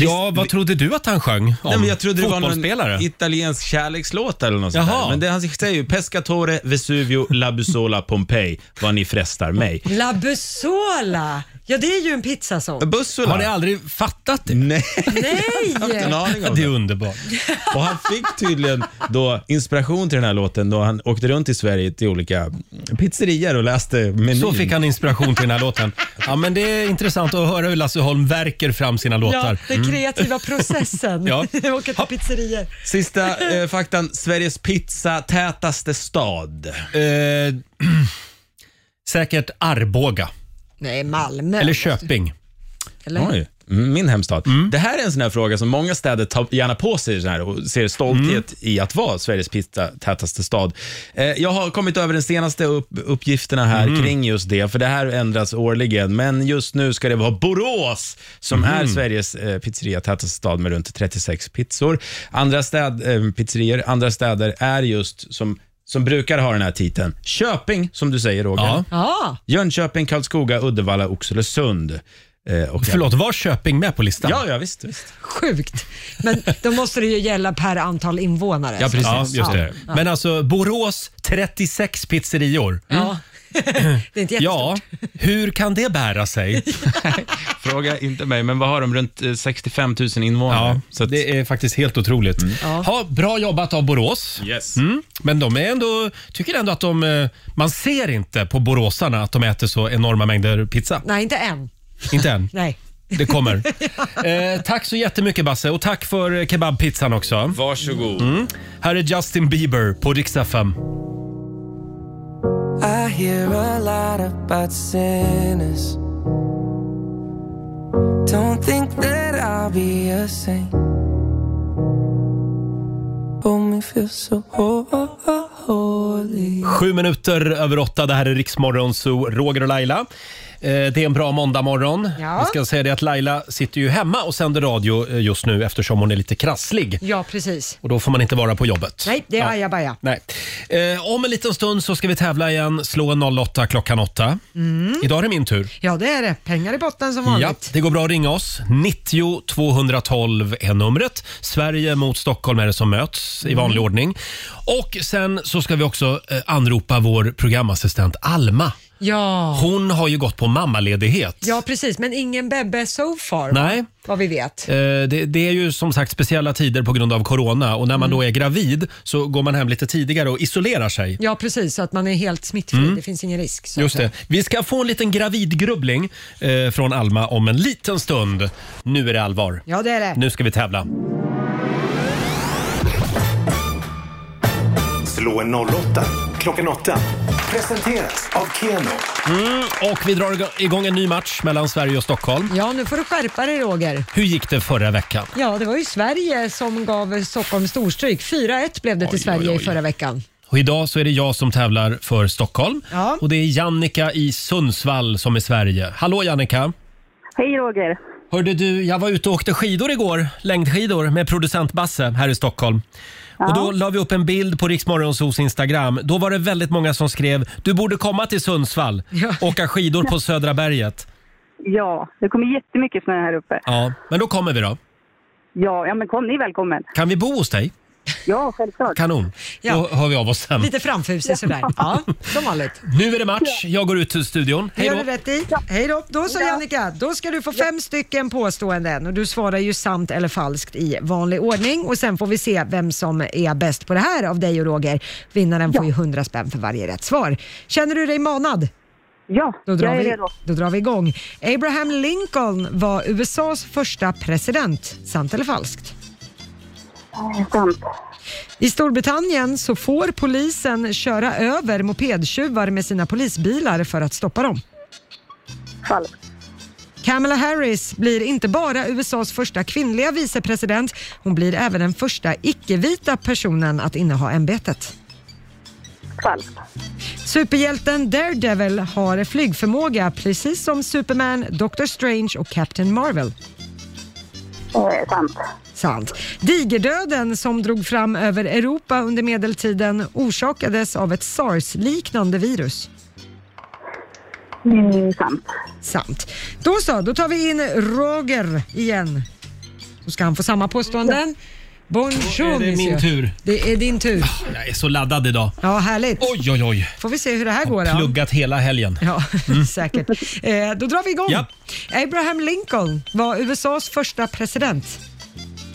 Ja, vad trodde du att han sjöng om? Nej, men jag trodde det var någon Fotbollsspelare? italiensk kärlekslåt eller något sånt Jaha. där. Men det han säger ju Pescatore, Vesuvio, La Bussola, Pompeji, vad ni frestar mig. La Bussola! Ja, det är ju en pizzasång. Bussola. Har ni aldrig fattat det? Nej, jag har inte en Nej! aning om Det är det. underbart. Och han fick tydligen då inspiration till den här låten då han åkte runt i Sverige till olika pizzerior och läste menyn. Så fick han inspiration till den här låten. Ja, men det är intressant att höra hur Lasse Holm verkar fram sina Ja, låtar. den kreativa processen. Ja. Åka till pizzerior. Sista eh, faktan, Sveriges pizzatätaste stad. Eh, säkert Arboga. Nej, Malmö. Eller Köping. Eller? Oj. Min hemstad. Mm. Det här är en sån här fråga som många städer tar gärna på sig så här och ser stolthet Mm. i att vara Sveriges pizzatätaste stad. Eh, jag har kommit över de senaste upp, uppgifterna här Mm. kring just det, för det här ändras årligen. Men just nu ska det vara Borås som Mm. är Sveriges eh, pizzeriatätaste stad med runt 36 pizzor. Andra städ, eh, pizzerier, andra städer är just som som brukar ha den här titeln. Köping, som du säger Roger. Ja. Ja, Jönköping, Karlskoga, Uddevalla, Oxelösund. Eh, och Förlåt, var Köping med på listan? Ja, ja visst. visst. sjukt. Men då måste det ju gälla per antal invånare. Ja, precis. Ja, just det. Men alltså Borås 36 pizzerior. Ja. det är inte jättestort. Ja, hur kan det bära sig? Fråga inte mig, men vad har de? Runt eh, 65 000 invånare. Ja, Så att, det är faktiskt helt otroligt. Ja. Ha, bra jobbat av Borås. yes. Mm. Men de är ändå, tycker ändå att de, eh, man ser inte på boråsarna att de äter så enorma mängder pizza. Nej, inte än. Inte än. Nej. Det kommer. Eh, tack så jättemycket Basse och tack för eh, kebabpizzan också. Varsågod. Mm. Här är Justin Bieber på Rix FM. I hear a lot about sinners. Don't think that I'll be a saint. Hold me feel so holy. Sju minuter över åtta, det här är Riksmorgon, så Roger och Laila. Eh, Det är en bra måndagmorgon. Ja. Vi ska säga det att Laila sitter ju hemma och sänder radio eh, just nu eftersom hon är lite krasslig. Ja, precis. Och då får man inte vara på jobbet. Nej, det är Ja. ajabaja. Nej. Eh, om en liten stund så ska vi tävla igen. Slå en 08 klockan 8. Mm. Idag är det min tur. Ja, det är det. Pengar i botten som Ja, vanligt. det går bra att ringa oss. 90 212 är numret. Sverige mot Stockholm är det som möts i Mm. vanlig ordning. Och sen så ska vi också eh, anropa vår programassistent Alma. Ja. Hon har ju gått på mammaledighet. ja, precis. Men ingen bebbe so far? Nej. vad vi vet. Eh, Det, det är ju som sagt speciella tider på grund av corona och när man Mm. då är gravid så går man hem lite tidigare och isolerar sig. Ja, precis. Så att man är helt smittfri. Mm. Det finns ingen risk. Så Just att säga. det. Vi ska få en liten gravidgrubbling eh, från Alma om en liten stund. Nu är det allvar. Ja, det är det. Nu ska vi tävla. Slå en 08 klockan 8. Presenteras av Keno. Mm, och vi drar igång en ny match mellan Sverige och Stockholm. Ja, nu får du skärpa dig Roger. Hur gick det förra veckan? Ja, det var ju Sverige som gav Stockholm storstryk. 4-1 blev det till Sverige i förra veckan. Och idag så är det jag som tävlar för Stockholm. Ja. Och det är Jannika i Sundsvall som är Sverige. Hallå Jannika! Hej Roger. Hörde du, jag var ute och åkte skidor igår, längdskidor med producent Basse här i Stockholm. Och då la vi upp en bild på Riksmorgonsos Instagram. Då var det väldigt många som skrev du borde komma till Sundsvall, åka skidor på Södra berget. Ja, det kommer jättemycket snö här uppe. Ja, men då kommer vi då. Ja, ja men kom, ni är välkommen. Kan vi bo hos dig? Ja, självklart. Kanon. Ja. Då hör vi av oss sen. Lite framfusig sådär. Ja, som vanligt. Nu är det match. Jag går ut till studion. Det Hej gör då. du rätt i. Hej då. Då så Jannica, då ska du få fem stycken påståenden och du svarar ju sant eller falskt i vanlig ordning och sen får vi se vem som är bäst på det här av dig och Roger. Vinnaren får ju 100 spänn för varje rätt svar. Känner du dig manad? Ja, Då drar, jag är vi, redo. då drar vi igång. Abraham Lincoln var USAs första president. Sant eller falskt? Sant. I Storbritannien så får polisen köra över mopedtjuvar med sina polisbilar för att stoppa dem. Falskt. Kamala Harris blir inte bara USAs första kvinnliga vicepresident, hon blir även den första icke-vita personen att inneha ämbetet. Falskt. Superhjälten Daredevil har flygförmåga precis som Superman, Doctor Strange och Captain Marvel. Eh, sant. Sant. Digerdöden som drog fram över Europa under medeltiden orsakades av ett sars-liknande virus. Mm, sant. Sant. Då så, då tar vi in Roger igen. Då ska han få samma påståenden. Bonjour Är det min monsieur. tur? Det är din tur. Jag är så laddad idag. Ja, härligt. Oj, oj, oj. Får vi se hur det här går då. Pluggat hela helgen. Ja, säkert. Eh, då drar vi igång. Ja. Abraham Lincoln var USAs första president.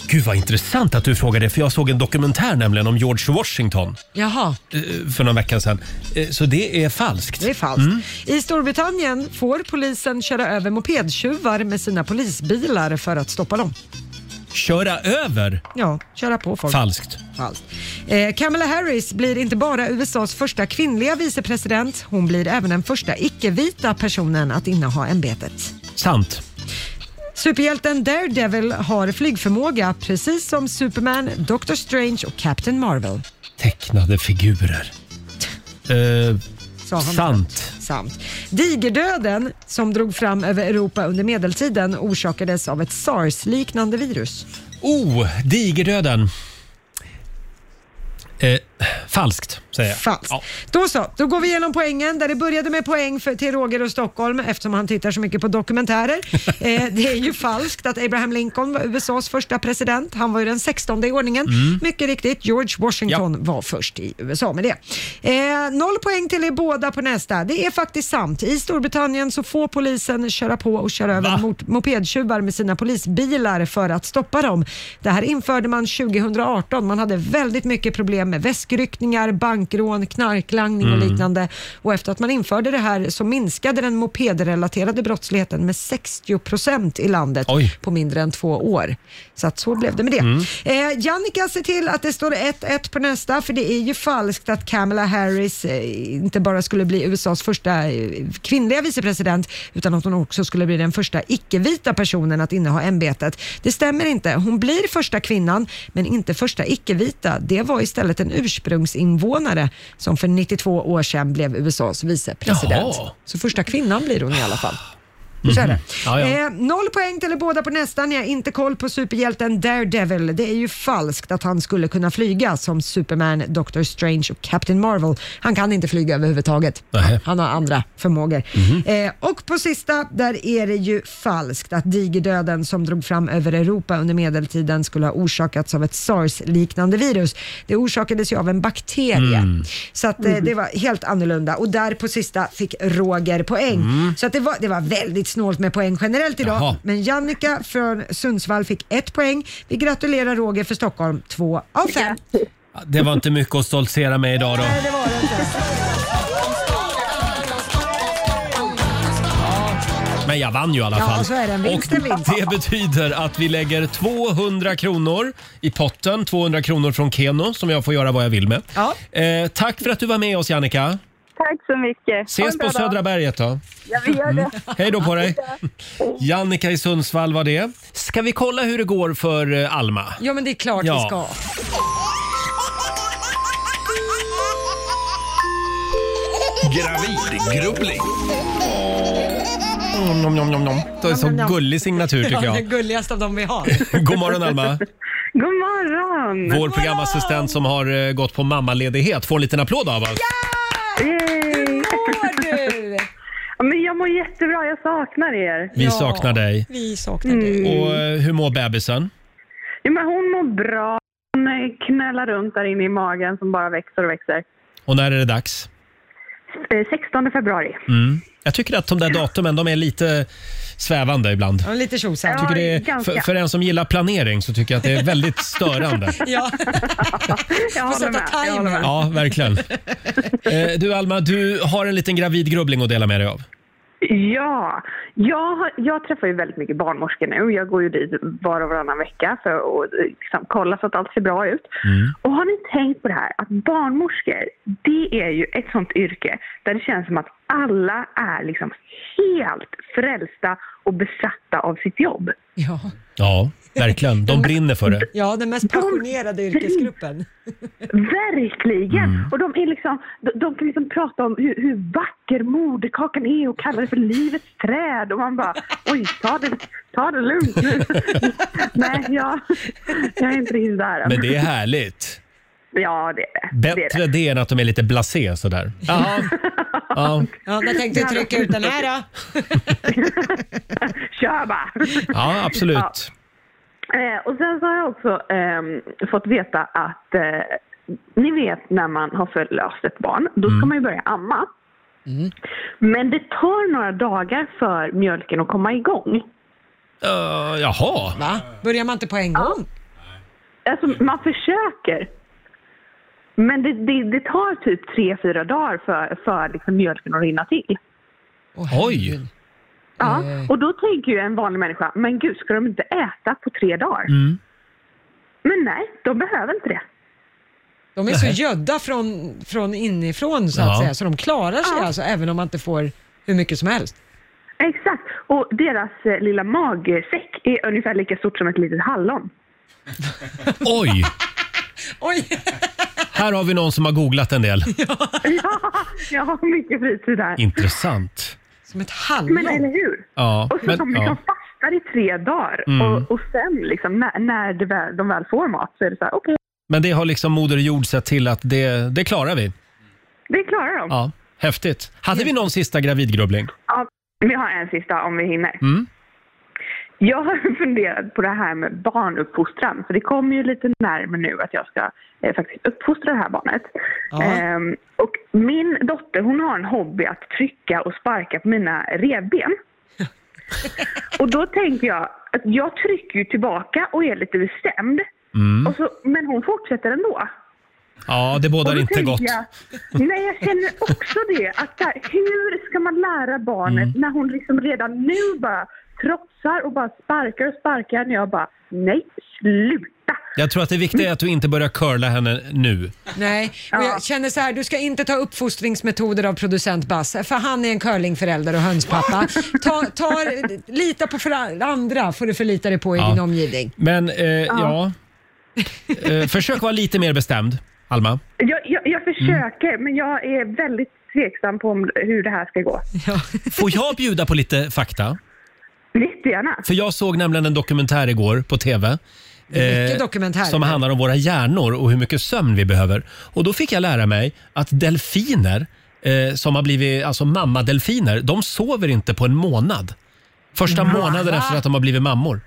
Gud vad intressant att du frågar det, för jag såg en dokumentär nämligen om George Washington Jaha, eh, för några veckor sedan. Eh, Så det är falskt. det är falskt. Mm. I Storbritannien får polisen köra över mopedtjuvar med sina polisbilar för att stoppa dem. Köra över? Ja, köra på folk. Falskt. Falskt. Eh, Kamala Harris blir inte bara USAs första kvinnliga vicepresident, hon blir även den första icke-vita personen att inneha ämbetet. Sant. Superhjälten Daredevil har flygförmåga precis som Superman, Doctor Strange och Captain Marvel. Tecknade figurer. Eh, Sa han sant. Sant. Digerdöden som drog fram över Europa under medeltiden orsakades av ett sars-liknande virus. Oh, digerdöden. Eh, falskt, säger jag. Falskt. Ja. Då så, då går vi igenom poängen där det började med poäng för, till Roger och Stockholm eftersom han tittar så mycket på dokumentärer. eh, det är ju falskt att Abraham Lincoln var USAs första president. Han var ju den 16 i ordningen. Mm. Mycket riktigt, George Washington var först i USA med det. Eh, noll poäng till er båda på nästa. Det är faktiskt sant. I Storbritannien så får polisen köra på och köra över mot mopedtjuvar med sina polisbilar för att stoppa dem. Det här införde man 2018. Man hade väldigt mycket problem med väskryckningar, bankrån, knarklangning och Mm. liknande. Och efter att man införde det här så minskade den mopedrelaterade brottsligheten med 60 procent i landet Oj. på mindre än två år. Så att så blev det med det. Mm. Eh, Jannica ser till att det står 1-1 på nästa, för det är ju falskt att Kamala Harris eh, inte bara skulle bli USAs första eh, kvinnliga vicepresident, utan att hon också skulle bli den första icke-vita personen att inneha ämbetet. Det stämmer inte. Hon blir första kvinnan, men inte första icke-vita. Det var istället en förvärvsinvånare som för 92 år sedan blev USAs vicepresident. Jaha. Så första kvinnan blir hon i alla fall. Så är det. Ja, ja. Eh, noll poäng till båda på nästan. Jag har inte koll på superhjälten Daredevil. Det är ju falskt att han skulle kunna flyga som Superman, Doctor Strange och Captain Marvel. Han kan inte flyga överhuvudtaget. Nähä. Han har andra förmågor. Mhm. Eh, och på sista, där är det ju falskt att digerdöden som drog fram över Europa under medeltiden skulle ha orsakats av ett sars-liknande virus. Det orsakades ju av en bakterie. Mm. Så att, eh, det var helt annorlunda. Och där på sista fick Roger poäng. Så att det, var, det var väldigt snålt med poäng generellt idag. Jaha. Men Jannica från Sundsvall fick ett poäng. Vi gratulerar Roger för Stockholm, två av fem. Det var inte mycket att stoltsera med idag då. Nej, det var det inte. Men jag vann ju i alla Ja, fall. så är det. En vinst Och är en vinst. det betyder att vi lägger 200 kronor i potten. 200 kronor från Keno som jag får göra vad jag vill med. Ja. Eh, tack för att du var med oss Jannica. Tack så mycket. En Ses på dag. Södra berget då. Ja, vi gör det. Hej då på dig. Jannica i Sundsvall var det. Ska vi kolla hur det går för eh, Alma? Ja, men det är klart Ja. vi ska. Gravidgrubbling. Mm, nom, nom, nom, nom. Det är så Nom, nom, nom. gullig signatur tycker Ja, jag. den gulligaste av dem vi har. God morgon Alma. God morgon! Vår programassistent som har eh, gått på mammaledighet får en liten applåd av oss. Yay! Mår du? Ja, Men jag mår jättebra, jag saknar er. Vi Ja. saknar dig. Vi saknar dig. Och eh, hur mår bebisen? Ja, men hon mår bra. Hon eh, knölar runt där inne i magen som bara växer och växer. Och när är det dags? Eh, 16 februari. Mm. Jag tycker att de där datumen de är lite svävande ibland. Ja, lite tjosan. Tycker det är, ganska. för, för en som gillar planering så tycker jag att det är väldigt störande. Ja, Jag håller med. Jag håller med. Ja, verkligen. Eh, Du Alma, du har en liten gravidgrubbling att dela med dig av. Ja, jag, har- jag träffar ju väldigt mycket barnmorskor nu. Jag går ju dit var och varannan vecka för att eh, liksom, kolla så att allt ser bra ut. Och har ni tänkt på det här att barnmorskor, det är ju ett sånt yrke där det känns som att alla är liksom helt frälsta och besatta av sitt jobb. ja. Ja, verkligen. De brinner för det. ja, den mest passionerade yrkesgruppen. Verkligen! Och de, är liksom, de, de kan liksom prata om hur, hur vacker moderkakan är och kalla det för livets träd. Och man bara, oj, ta det, ta det lugnt nu. Nej, jag, jag är inte riktigt där. Men det är härligt. Ja, det är det. det, är Bättre det. det än att de är lite blasé sådär. Ja. Ja, Ja, jag tänkte trycka ut den här då. Kör bara! ja absolut. Eh, och sen så har jag också ehm, fått veta att eh, ni vet när man har förlöst ett barn, då ska man ju börja amma. Men det tar några dagar för mjölken att komma igång. Uh, jaha. Va? Börjar man inte på en gång? Alltså man försöker. Men det, det, det tar typ tre, fyra dagar för, för liksom mjölken att rinna till. Oj. Ja, Eh. och då tänker ju en vanlig människa, men gud, ska de inte äta på tre dagar? Mm. Men nej, de behöver inte det. De är så gödda från, från inifrån så att Ja. säga, så de klarar sig Ja. alltså även om man inte får hur mycket som helst. Exakt, och deras eh, lilla magsäck är ungefär lika stort som ett litet hallon. Oj, Oj! Här har vi någon som har googlat en del. ja, jag har mycket fritid där. Intressant. Som ett hallon. Men eller hur? Ja, Och så men, de liksom ja. fastar i tre dagar Mm. och, och sen liksom, när, när det väl, de väl får mat så är det så här, okej, men det har liksom Moder Jord sett till att det, det klarar vi. det klarar de. Ja, häftigt. Hade vi någon sista gravidgrubbling? Ja, vi har en sista om vi hinner. Mm. Jag har funderat på det här med barnuppfostran, för det kommer ju lite närmare nu att jag ska eh, faktiskt uppfostra det här barnet. Ehm, och min dotter hon har en hobby att trycka och sparka på mina revben. och då tänker jag att jag trycker ju tillbaka och är lite bestämd. Mm. Och så, men hon fortsätter ändå. Ja, det bådar inte gott. Jag, nej, jag känner också det. Att där, hur ska man lära barnet Mm. när hon liksom redan nu bara trotsar och bara sparkar och sparkar. När jag bara, nej, sluta. Jag tror att det viktiga är att du inte börjar curla henne nu. Nej, och jag känner så här, du ska inte ta uppfostringsmetoder av producent Basse, för han är en curlingförälder och hönspappa. Ta, ta, lita på för andra får du förlita dig på i Ja. din omgivning. Men eh, ja, Eh, försök vara lite mer bestämd. Alma? Jag, jag, jag försöker, men jag är väldigt tveksam på om, hur det här ska gå. Får jag bjuda på lite fakta? Jättegärna. För jag såg nämligen en dokumentär igår på TV. Mycket dokumentärer. Som handlar om våra hjärnor och hur mycket sömn vi behöver. Och då fick jag lära mig att delfiner eh, som har blivit alltså mammadelfiner, de sover inte på en månad. Första Va? månaden efter att de har blivit mammor.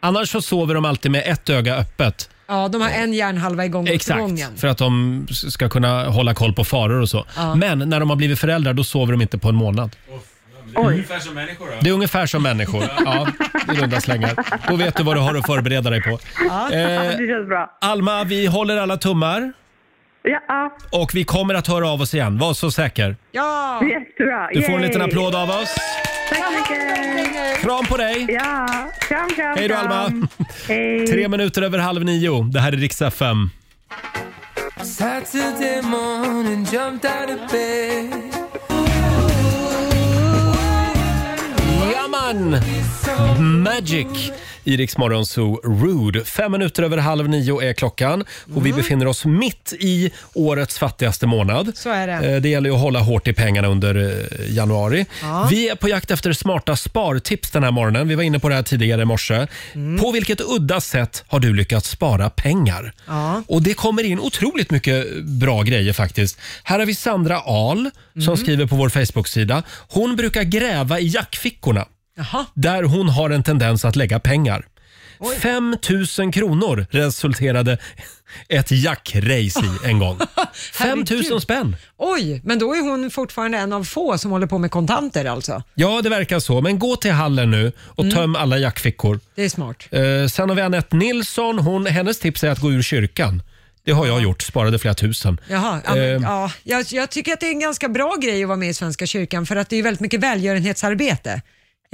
Annars så sover de alltid med ett öga öppet. Ja, de har en hjärnhalva igång åt Exakt, gången. för att de ska kunna hålla koll på faror och så. Ja. Men när de har blivit föräldrar då sover de inte på en månad. Ungefär som människor då. Det är ungefär som människor. Ja, i runda slängar. Då vet du vad du har att förbereda dig på. Ja, Eh, det känns bra. Alma, vi håller alla tummar Ja, ja. och vi kommer att höra av oss igen. Var så säker. Ja! Jättebra. Du får en Yay. liten applåd av oss. Tack så mycket. Kram på dig! Ja, kram, kram, Hej då kram. Alma! Hej. Tre minuter över halv nio. Det här är riksdag 5. Saturday morning, jumped out of bed. Jaman! Magic i Rix Morgon Zoo Rude. Fem minuter över halv nio är klockan och vi befinner oss mitt i årets fattigaste månad. Så är det. Eh, Det gäller ju att hålla hårt i pengarna under eh, januari. Ja. Vi är på jakt efter smarta spartips den här morgonen. Vi var inne på det här tidigare i morse. På vilket udda sätt har du lyckats spara pengar? Ja. Och det kommer in otroligt mycket bra grejer faktiskt. Här har vi Sandra Ahl som skriver på vår Facebook-sida. Hon brukar gräva i jackfickorna Jaha. där hon har en tendens att lägga pengar. 5 000 kronor resulterade ett jackrace i en gång. 5 000 Herregud. spänn! Oj, men då är hon fortfarande en av få som håller på med kontanter alltså. Ja, det verkar så. Men gå till hallen nu och töm alla jackfickor. Det är smart. Eh, sen har vi Anette Nilsson. Hon, hennes tips är att gå ur kyrkan. Det har jag gjort. Sparade flera tusen. Jaha, ja, men, Eh, ja, jag, jag tycker att det är en ganska bra grej att vara med i Svenska kyrkan för att det är väldigt mycket välgörenhetsarbete.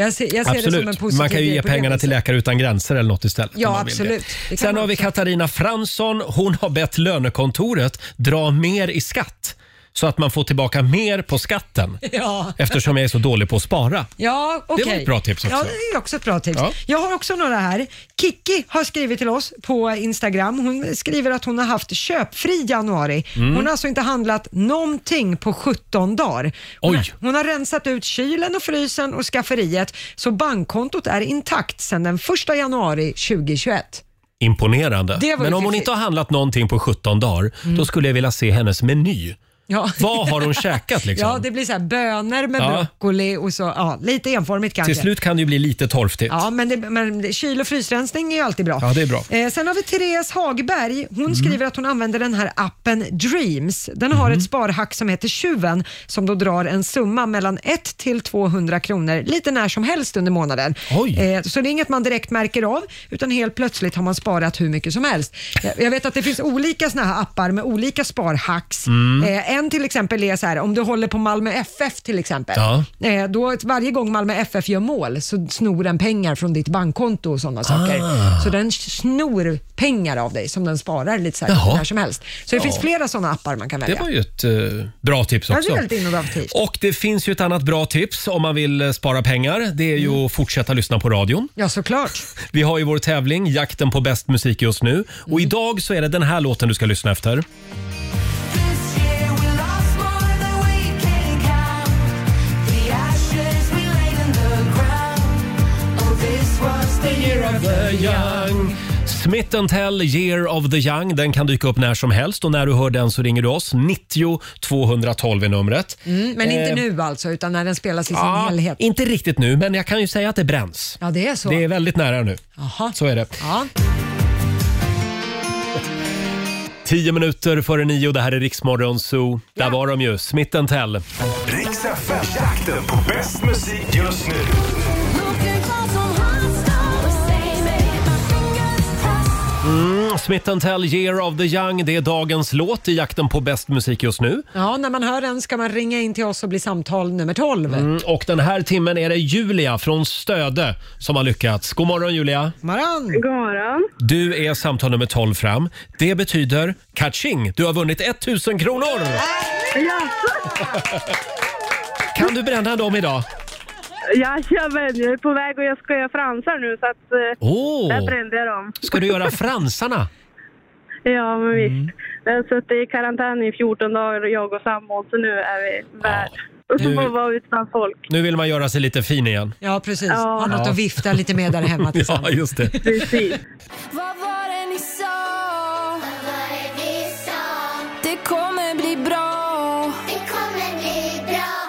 Jag ser, jag ser det som en Absolut. positiv Man kan ju grej ge på det pengarna till viset. Läkare utan gränser eller något istället. Ja, om man vill det. absolut. Det kan Sen man har vi också. Katarina Fransson. Hon har bett lönekontoret dra mer i skatt så att man får tillbaka mer på skatten Ja. eftersom jag är så dålig på att spara. Ja, okej. var ett bra tips också. Ja, det är också ett bra tips. Ja. Jag har också några här. Kikki har skrivit till oss på Instagram. Hon skriver att hon har haft köpfri januari. Mm. Hon har alltså inte handlat någonting på 17 dagar. Hon, Oj. har, hon har rensat ut kylen och frysen och skafferiet, så bankkontot är intakt sedan den 1 januari 2021. Imponerande. Det var Men om hon fiffigt. inte har handlat någonting på 17 dagar, då skulle jag vilja se hennes meny. Ja. Vad har hon käkat liksom? Ja, det blir så här bönor med Ja. broccoli och så, ja, lite enformigt kanske. Till slut kan det ju bli lite torftigt. Ja, men, det, men det- kyl och frysrensning är ju alltid bra. Ja, det är bra. Eh, sen har vi Therese Hagberg. Hon Mm. skriver att hon använder den här appen Dreams. Den har Mm. ett sparhack som heter Tjuven som då drar en summa mellan 1 till 200 kronor lite när som helst under månaden. Oj. Eh, så det är inget man direkt märker av utan helt plötsligt har man sparat hur mycket som helst. Jag, jag vet att det finns olika såna här appar med olika sparhacks. Mm. Eh, en till exempel är så här, om du håller på Malmö FF till exempel. Ja. Eh, då, varje gång Malmö FF gör mål så snor den pengar från ditt bankkonto och sådana saker. Ah. Så den snor pengar av dig som den sparar lite så här, när som helst. Så det finns flera sådana appar man kan Det välja. var ju ett eh, bra tips Ja, det också. är väldigt innovativt. Och det finns ju ett annat bra tips om man vill eh, spara pengar. Det är ju Mm. att fortsätta lyssna på radion. Ja, såklart. Vi har ju vår tävling, jakten på bäst musik just nu. Mm. Och idag så är det den här låten du ska lyssna efter. Young. Smith Tell, Year of the Young. Den kan dyka upp när som helst och när du hör den så ringer du oss. 90 212 är numret. Mm, men inte Eh, nu alltså, utan när den spelas i sin Ja, helhet. inte riktigt nu, men jag kan ju säga att det bränns. Ja, det är så. Det är väldigt nära nu. Jaha. Så är det. Ja. Tio minuter före nio, det här är Riksmorgon Zoo. Där var de ju, Smith Tell. Riks FM, jakten på bäst musik just nu. Smith Tell, Year of the Young. Det är dagens låt i jakten på bäst musik just nu. ja, när man hör den ska man ringa in till oss och bli samtal nummer 12. Mm, och den här timmen är det Julia från Stöde som har lyckats. God morgon Julia! Maran. God morgon. Du är samtal nummer 12 fram. Det betyder catching. Du har vunnit 1000 kronor! Kan du bränna dem idag? Jajamän, jag är på väg och jag ska göra fransar nu så att eh, Åh! där brände jag dem. Ska du göra fransarna? Ja, men visst. Jag har suttit i karantän i 14 dagar, jag och sambon, så nu är vi värd. Och så Nu- får vi vara utan folk. Nu vill man göra sig lite fin igen. Ja, precis. Ja. Ha något Ja. att vifta lite med där hemma Ja, tillsammans. just det. Precis. Vad var det ni sa? Det kommer bli bra.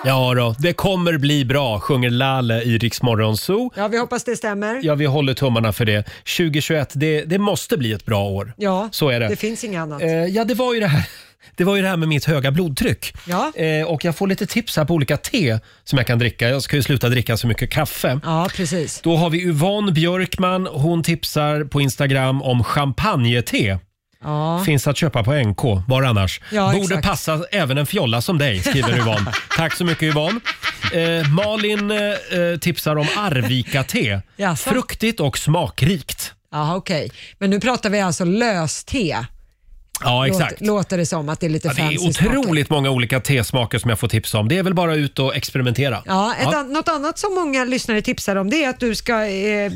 Ja då, det kommer bli bra, sjunger Lale i Rix Morgon Zoo. Ja, vi hoppas det stämmer. Ja, vi håller tummarna för det. 2021, det, det måste bli ett bra år. Ja, Så är det. det finns inget annat. Eh, ja, det var ju det här. Det var ju det här med mitt höga blodtryck. Ja. Eh, och jag får lite tips här på olika te som jag kan dricka. Jag ska ju sluta dricka så mycket kaffe. Ja, precis. Då har vi Yvonne Björkman. Hon tipsar på Instagram om champagnete. Ja. Finns att köpa på NK. Var annars? Ja, Borde exakt. passa även en fjolla som dig, skriver Yvonne. Tack så mycket Yvonne. Eh, Malin eh, tipsar om Arvika-te. Jaså? Fruktigt och smakrikt. Jaha, okej. Men nu pratar vi alltså löste. Ja, exakt. Låter, låter det som att det är lite Ja, det fancy är smaker. otroligt många olika tesmaker som jag får tips om. Det är väl bara ut och experimentera. Ja, ett An- något annat som många lyssnare tipsar om det är att du ska eh,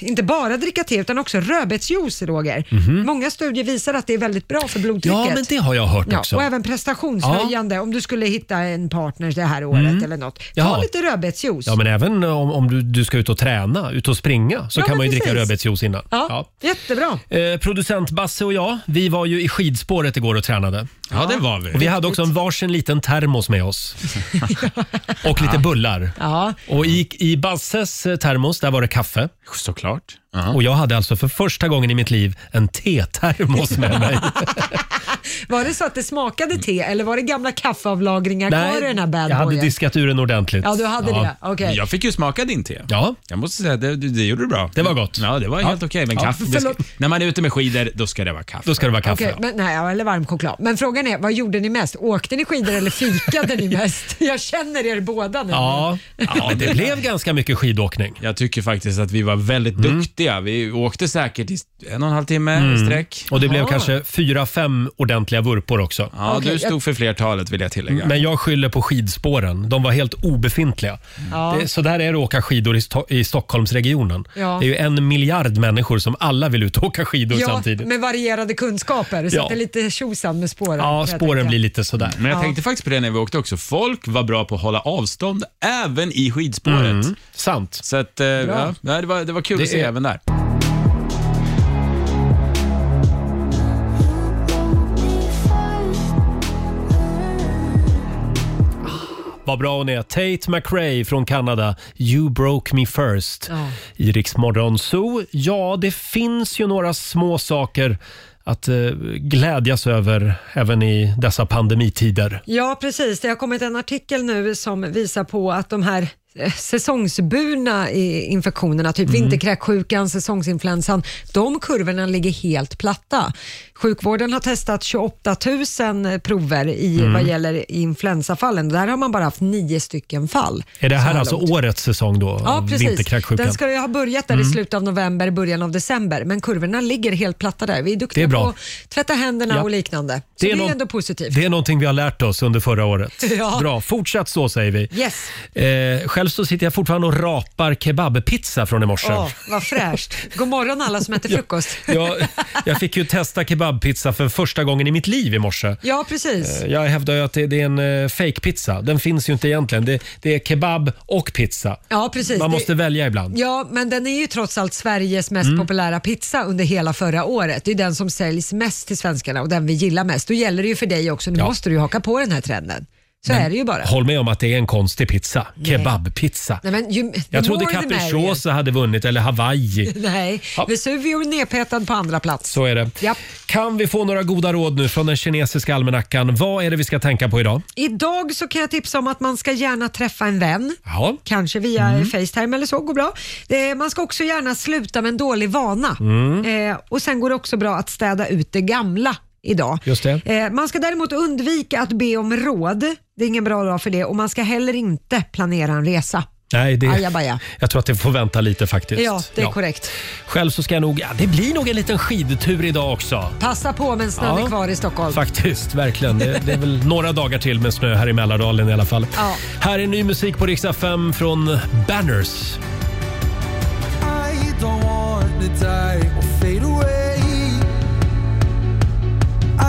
inte bara dricka te utan också rödbetsjuice, Roger. Många studier visar att det är väldigt bra för blodtrycket. Mhm. Ja, men det har jag hört Ja, också. och även prestationshöjande om du skulle hitta en partner det här året Mm. eller något. Ta Jaha. lite rödbetsjuice. Ja, men även om, om du, du ska ut och träna, ut och springa, så Ja, kan men man ju dricka precis. rödbetsjuice innan. Ja, jättebra. Eh, producent Basse och jag, vi var ju i skidspåret igår och tränade. Ja, det var vi. Och vi hade också en varsin liten termos med oss. och lite bullar. Ja. Och i, i Basses eh, termos, där var det kaffe. Såklart. Och jag hade alltså för första gången i mitt liv en tetermos med mig. Var det så att det smakade te eller var det gamla kaffeavlagringar kvar i den här bad jag hade boyen? diskat ur den ordentligt. Ja, du hade det. Okej. Jag fick ju smaka din te. Ja. Jag måste säga, det, det, det gjorde du bra. Det var gott. Ja, det var Ja. helt okej. Men Ja, kaffe, det ska, förlåt. när man är ute med skidor, då ska det vara kaffe. Då ska det vara kaffe. Okej, men, nej, ja, eller varm choklad. Men frågan är, vad gjorde ni mest? Åkte ni skidor eller fikade ni mest? Jag känner er båda nu. Ja, ja, det blev ganska mycket skidåkning. Jag tycker faktiskt att vi var väldigt Mm. duktiga. Vi åkte säkert i en och en halv timme Mm. i sträck. Och det blev kanske fyra, fem ordentliga vurpor också. Ja, Okej, du stod för flertalet vill jag tillägga. Men jag skyller på skidspåren. De var helt obefintliga. Ja. Det, så där är det att åka skidor i, Sto- i Stockholmsregionen. Ja. Det är ju en miljard människor som alla vill ut och åka skidor Ja, samtidigt. med varierade kunskaper. Så Ja. att det är lite tjosan med spåren. Ja, jag spåren tänka. blir lite sådär. Men jag Ja. tänkte faktiskt på det när vi åkte också. Folk var bra på att hålla avstånd även i skidspåret. Mm, sant. Så att, eh, ja, nej, det, var, det var kul Det att se är- även Vad bra hon är. Tate McRae från Kanada. You broke me first. Ja. I Rix Morgon Zoo. Ja, det finns ju några små saker att eh, glädjas över även i dessa pandemitider. Ja, precis. Det har kommit en artikel nu som visar på att de här eh, säsongsburna infektionerna, typ Mm. vinterkräksjukan, säsongsinfluensan, de kurvorna ligger helt platta. Sjukvården har testat 28 000 prover i Mm. vad gäller influensafallen. Där har man bara haft nio stycken fall. Är det så här alltså långt. årets säsong då? Ja, av precis. Vinterkräksjukan? Den ska ju ha börjat där i Mm. slutet av november, början av december, men kurvorna ligger helt platta där. Vi är duktiga Det är bra. på att tvätta händerna Ja. och liknande. Så det är, nå- ändå positivt. Det är någonting vi har lärt oss under förra året. Ja. Bra, fortsätt så säger vi. Yes. Eh, själv så sitter jag fortfarande och rapar kebabpizza från i morse. Åh, vad fräscht. God morgon alla som äter frukost. Jag, jag fick ju testa kebabpizza för första gången i mitt liv i morse. Ja, precis. Eh, Jag hävdar ju att det, det är en uh, fake-pizza. Den finns ju inte egentligen. Det, det är kebab och pizza. Ja, precis. Man Det- måste välja ibland. Ja, men den är ju trots allt Sveriges mest Mm. populära pizza under hela förra året. Det är den som säljs mest till svenskarna och den vi gillar mest. Då gäller det ju för dig också. Nu Ja. måste du ju haka på den här trenden. Så är det ju bara. Håll med om att det är en konstig pizza. Kebabpizza. Nej, men ju, the Jag trodde more the merrier. capricciosa hade vunnit, eller Hawaii. Nej, Vesuvio är nedpetad på andra plats. Så är det. Japp. Kan vi få några goda råd nu från den kinesiska almanackan? Vad är det vi ska tänka på idag? Idag så kan jag tipsa om att man ska gärna träffa en vän. Ja. Kanske via Mm. Facetime eller så, går bra. Eh, man ska också gärna sluta med en dålig vana. Mm. Eh, och Sen går det också bra att städa ut det gamla idag. Just det. Eh, man ska däremot undvika att be om råd. Det är ingen bra dag för det och man ska heller inte planera en resa. Nej, det, Ajabaja. jag tror att det får vänta lite faktiskt. Ja, det är korrekt. Själv så ska jag nog, ja, det blir nog en liten skidtur idag också. Passa på men snön Ja. är kvar i Stockholm. Faktiskt, verkligen. Det, det är väl några dagar till med snö här i Mälardalen i alla fall. Ja. Här är ny musik på Rix FM från Banners.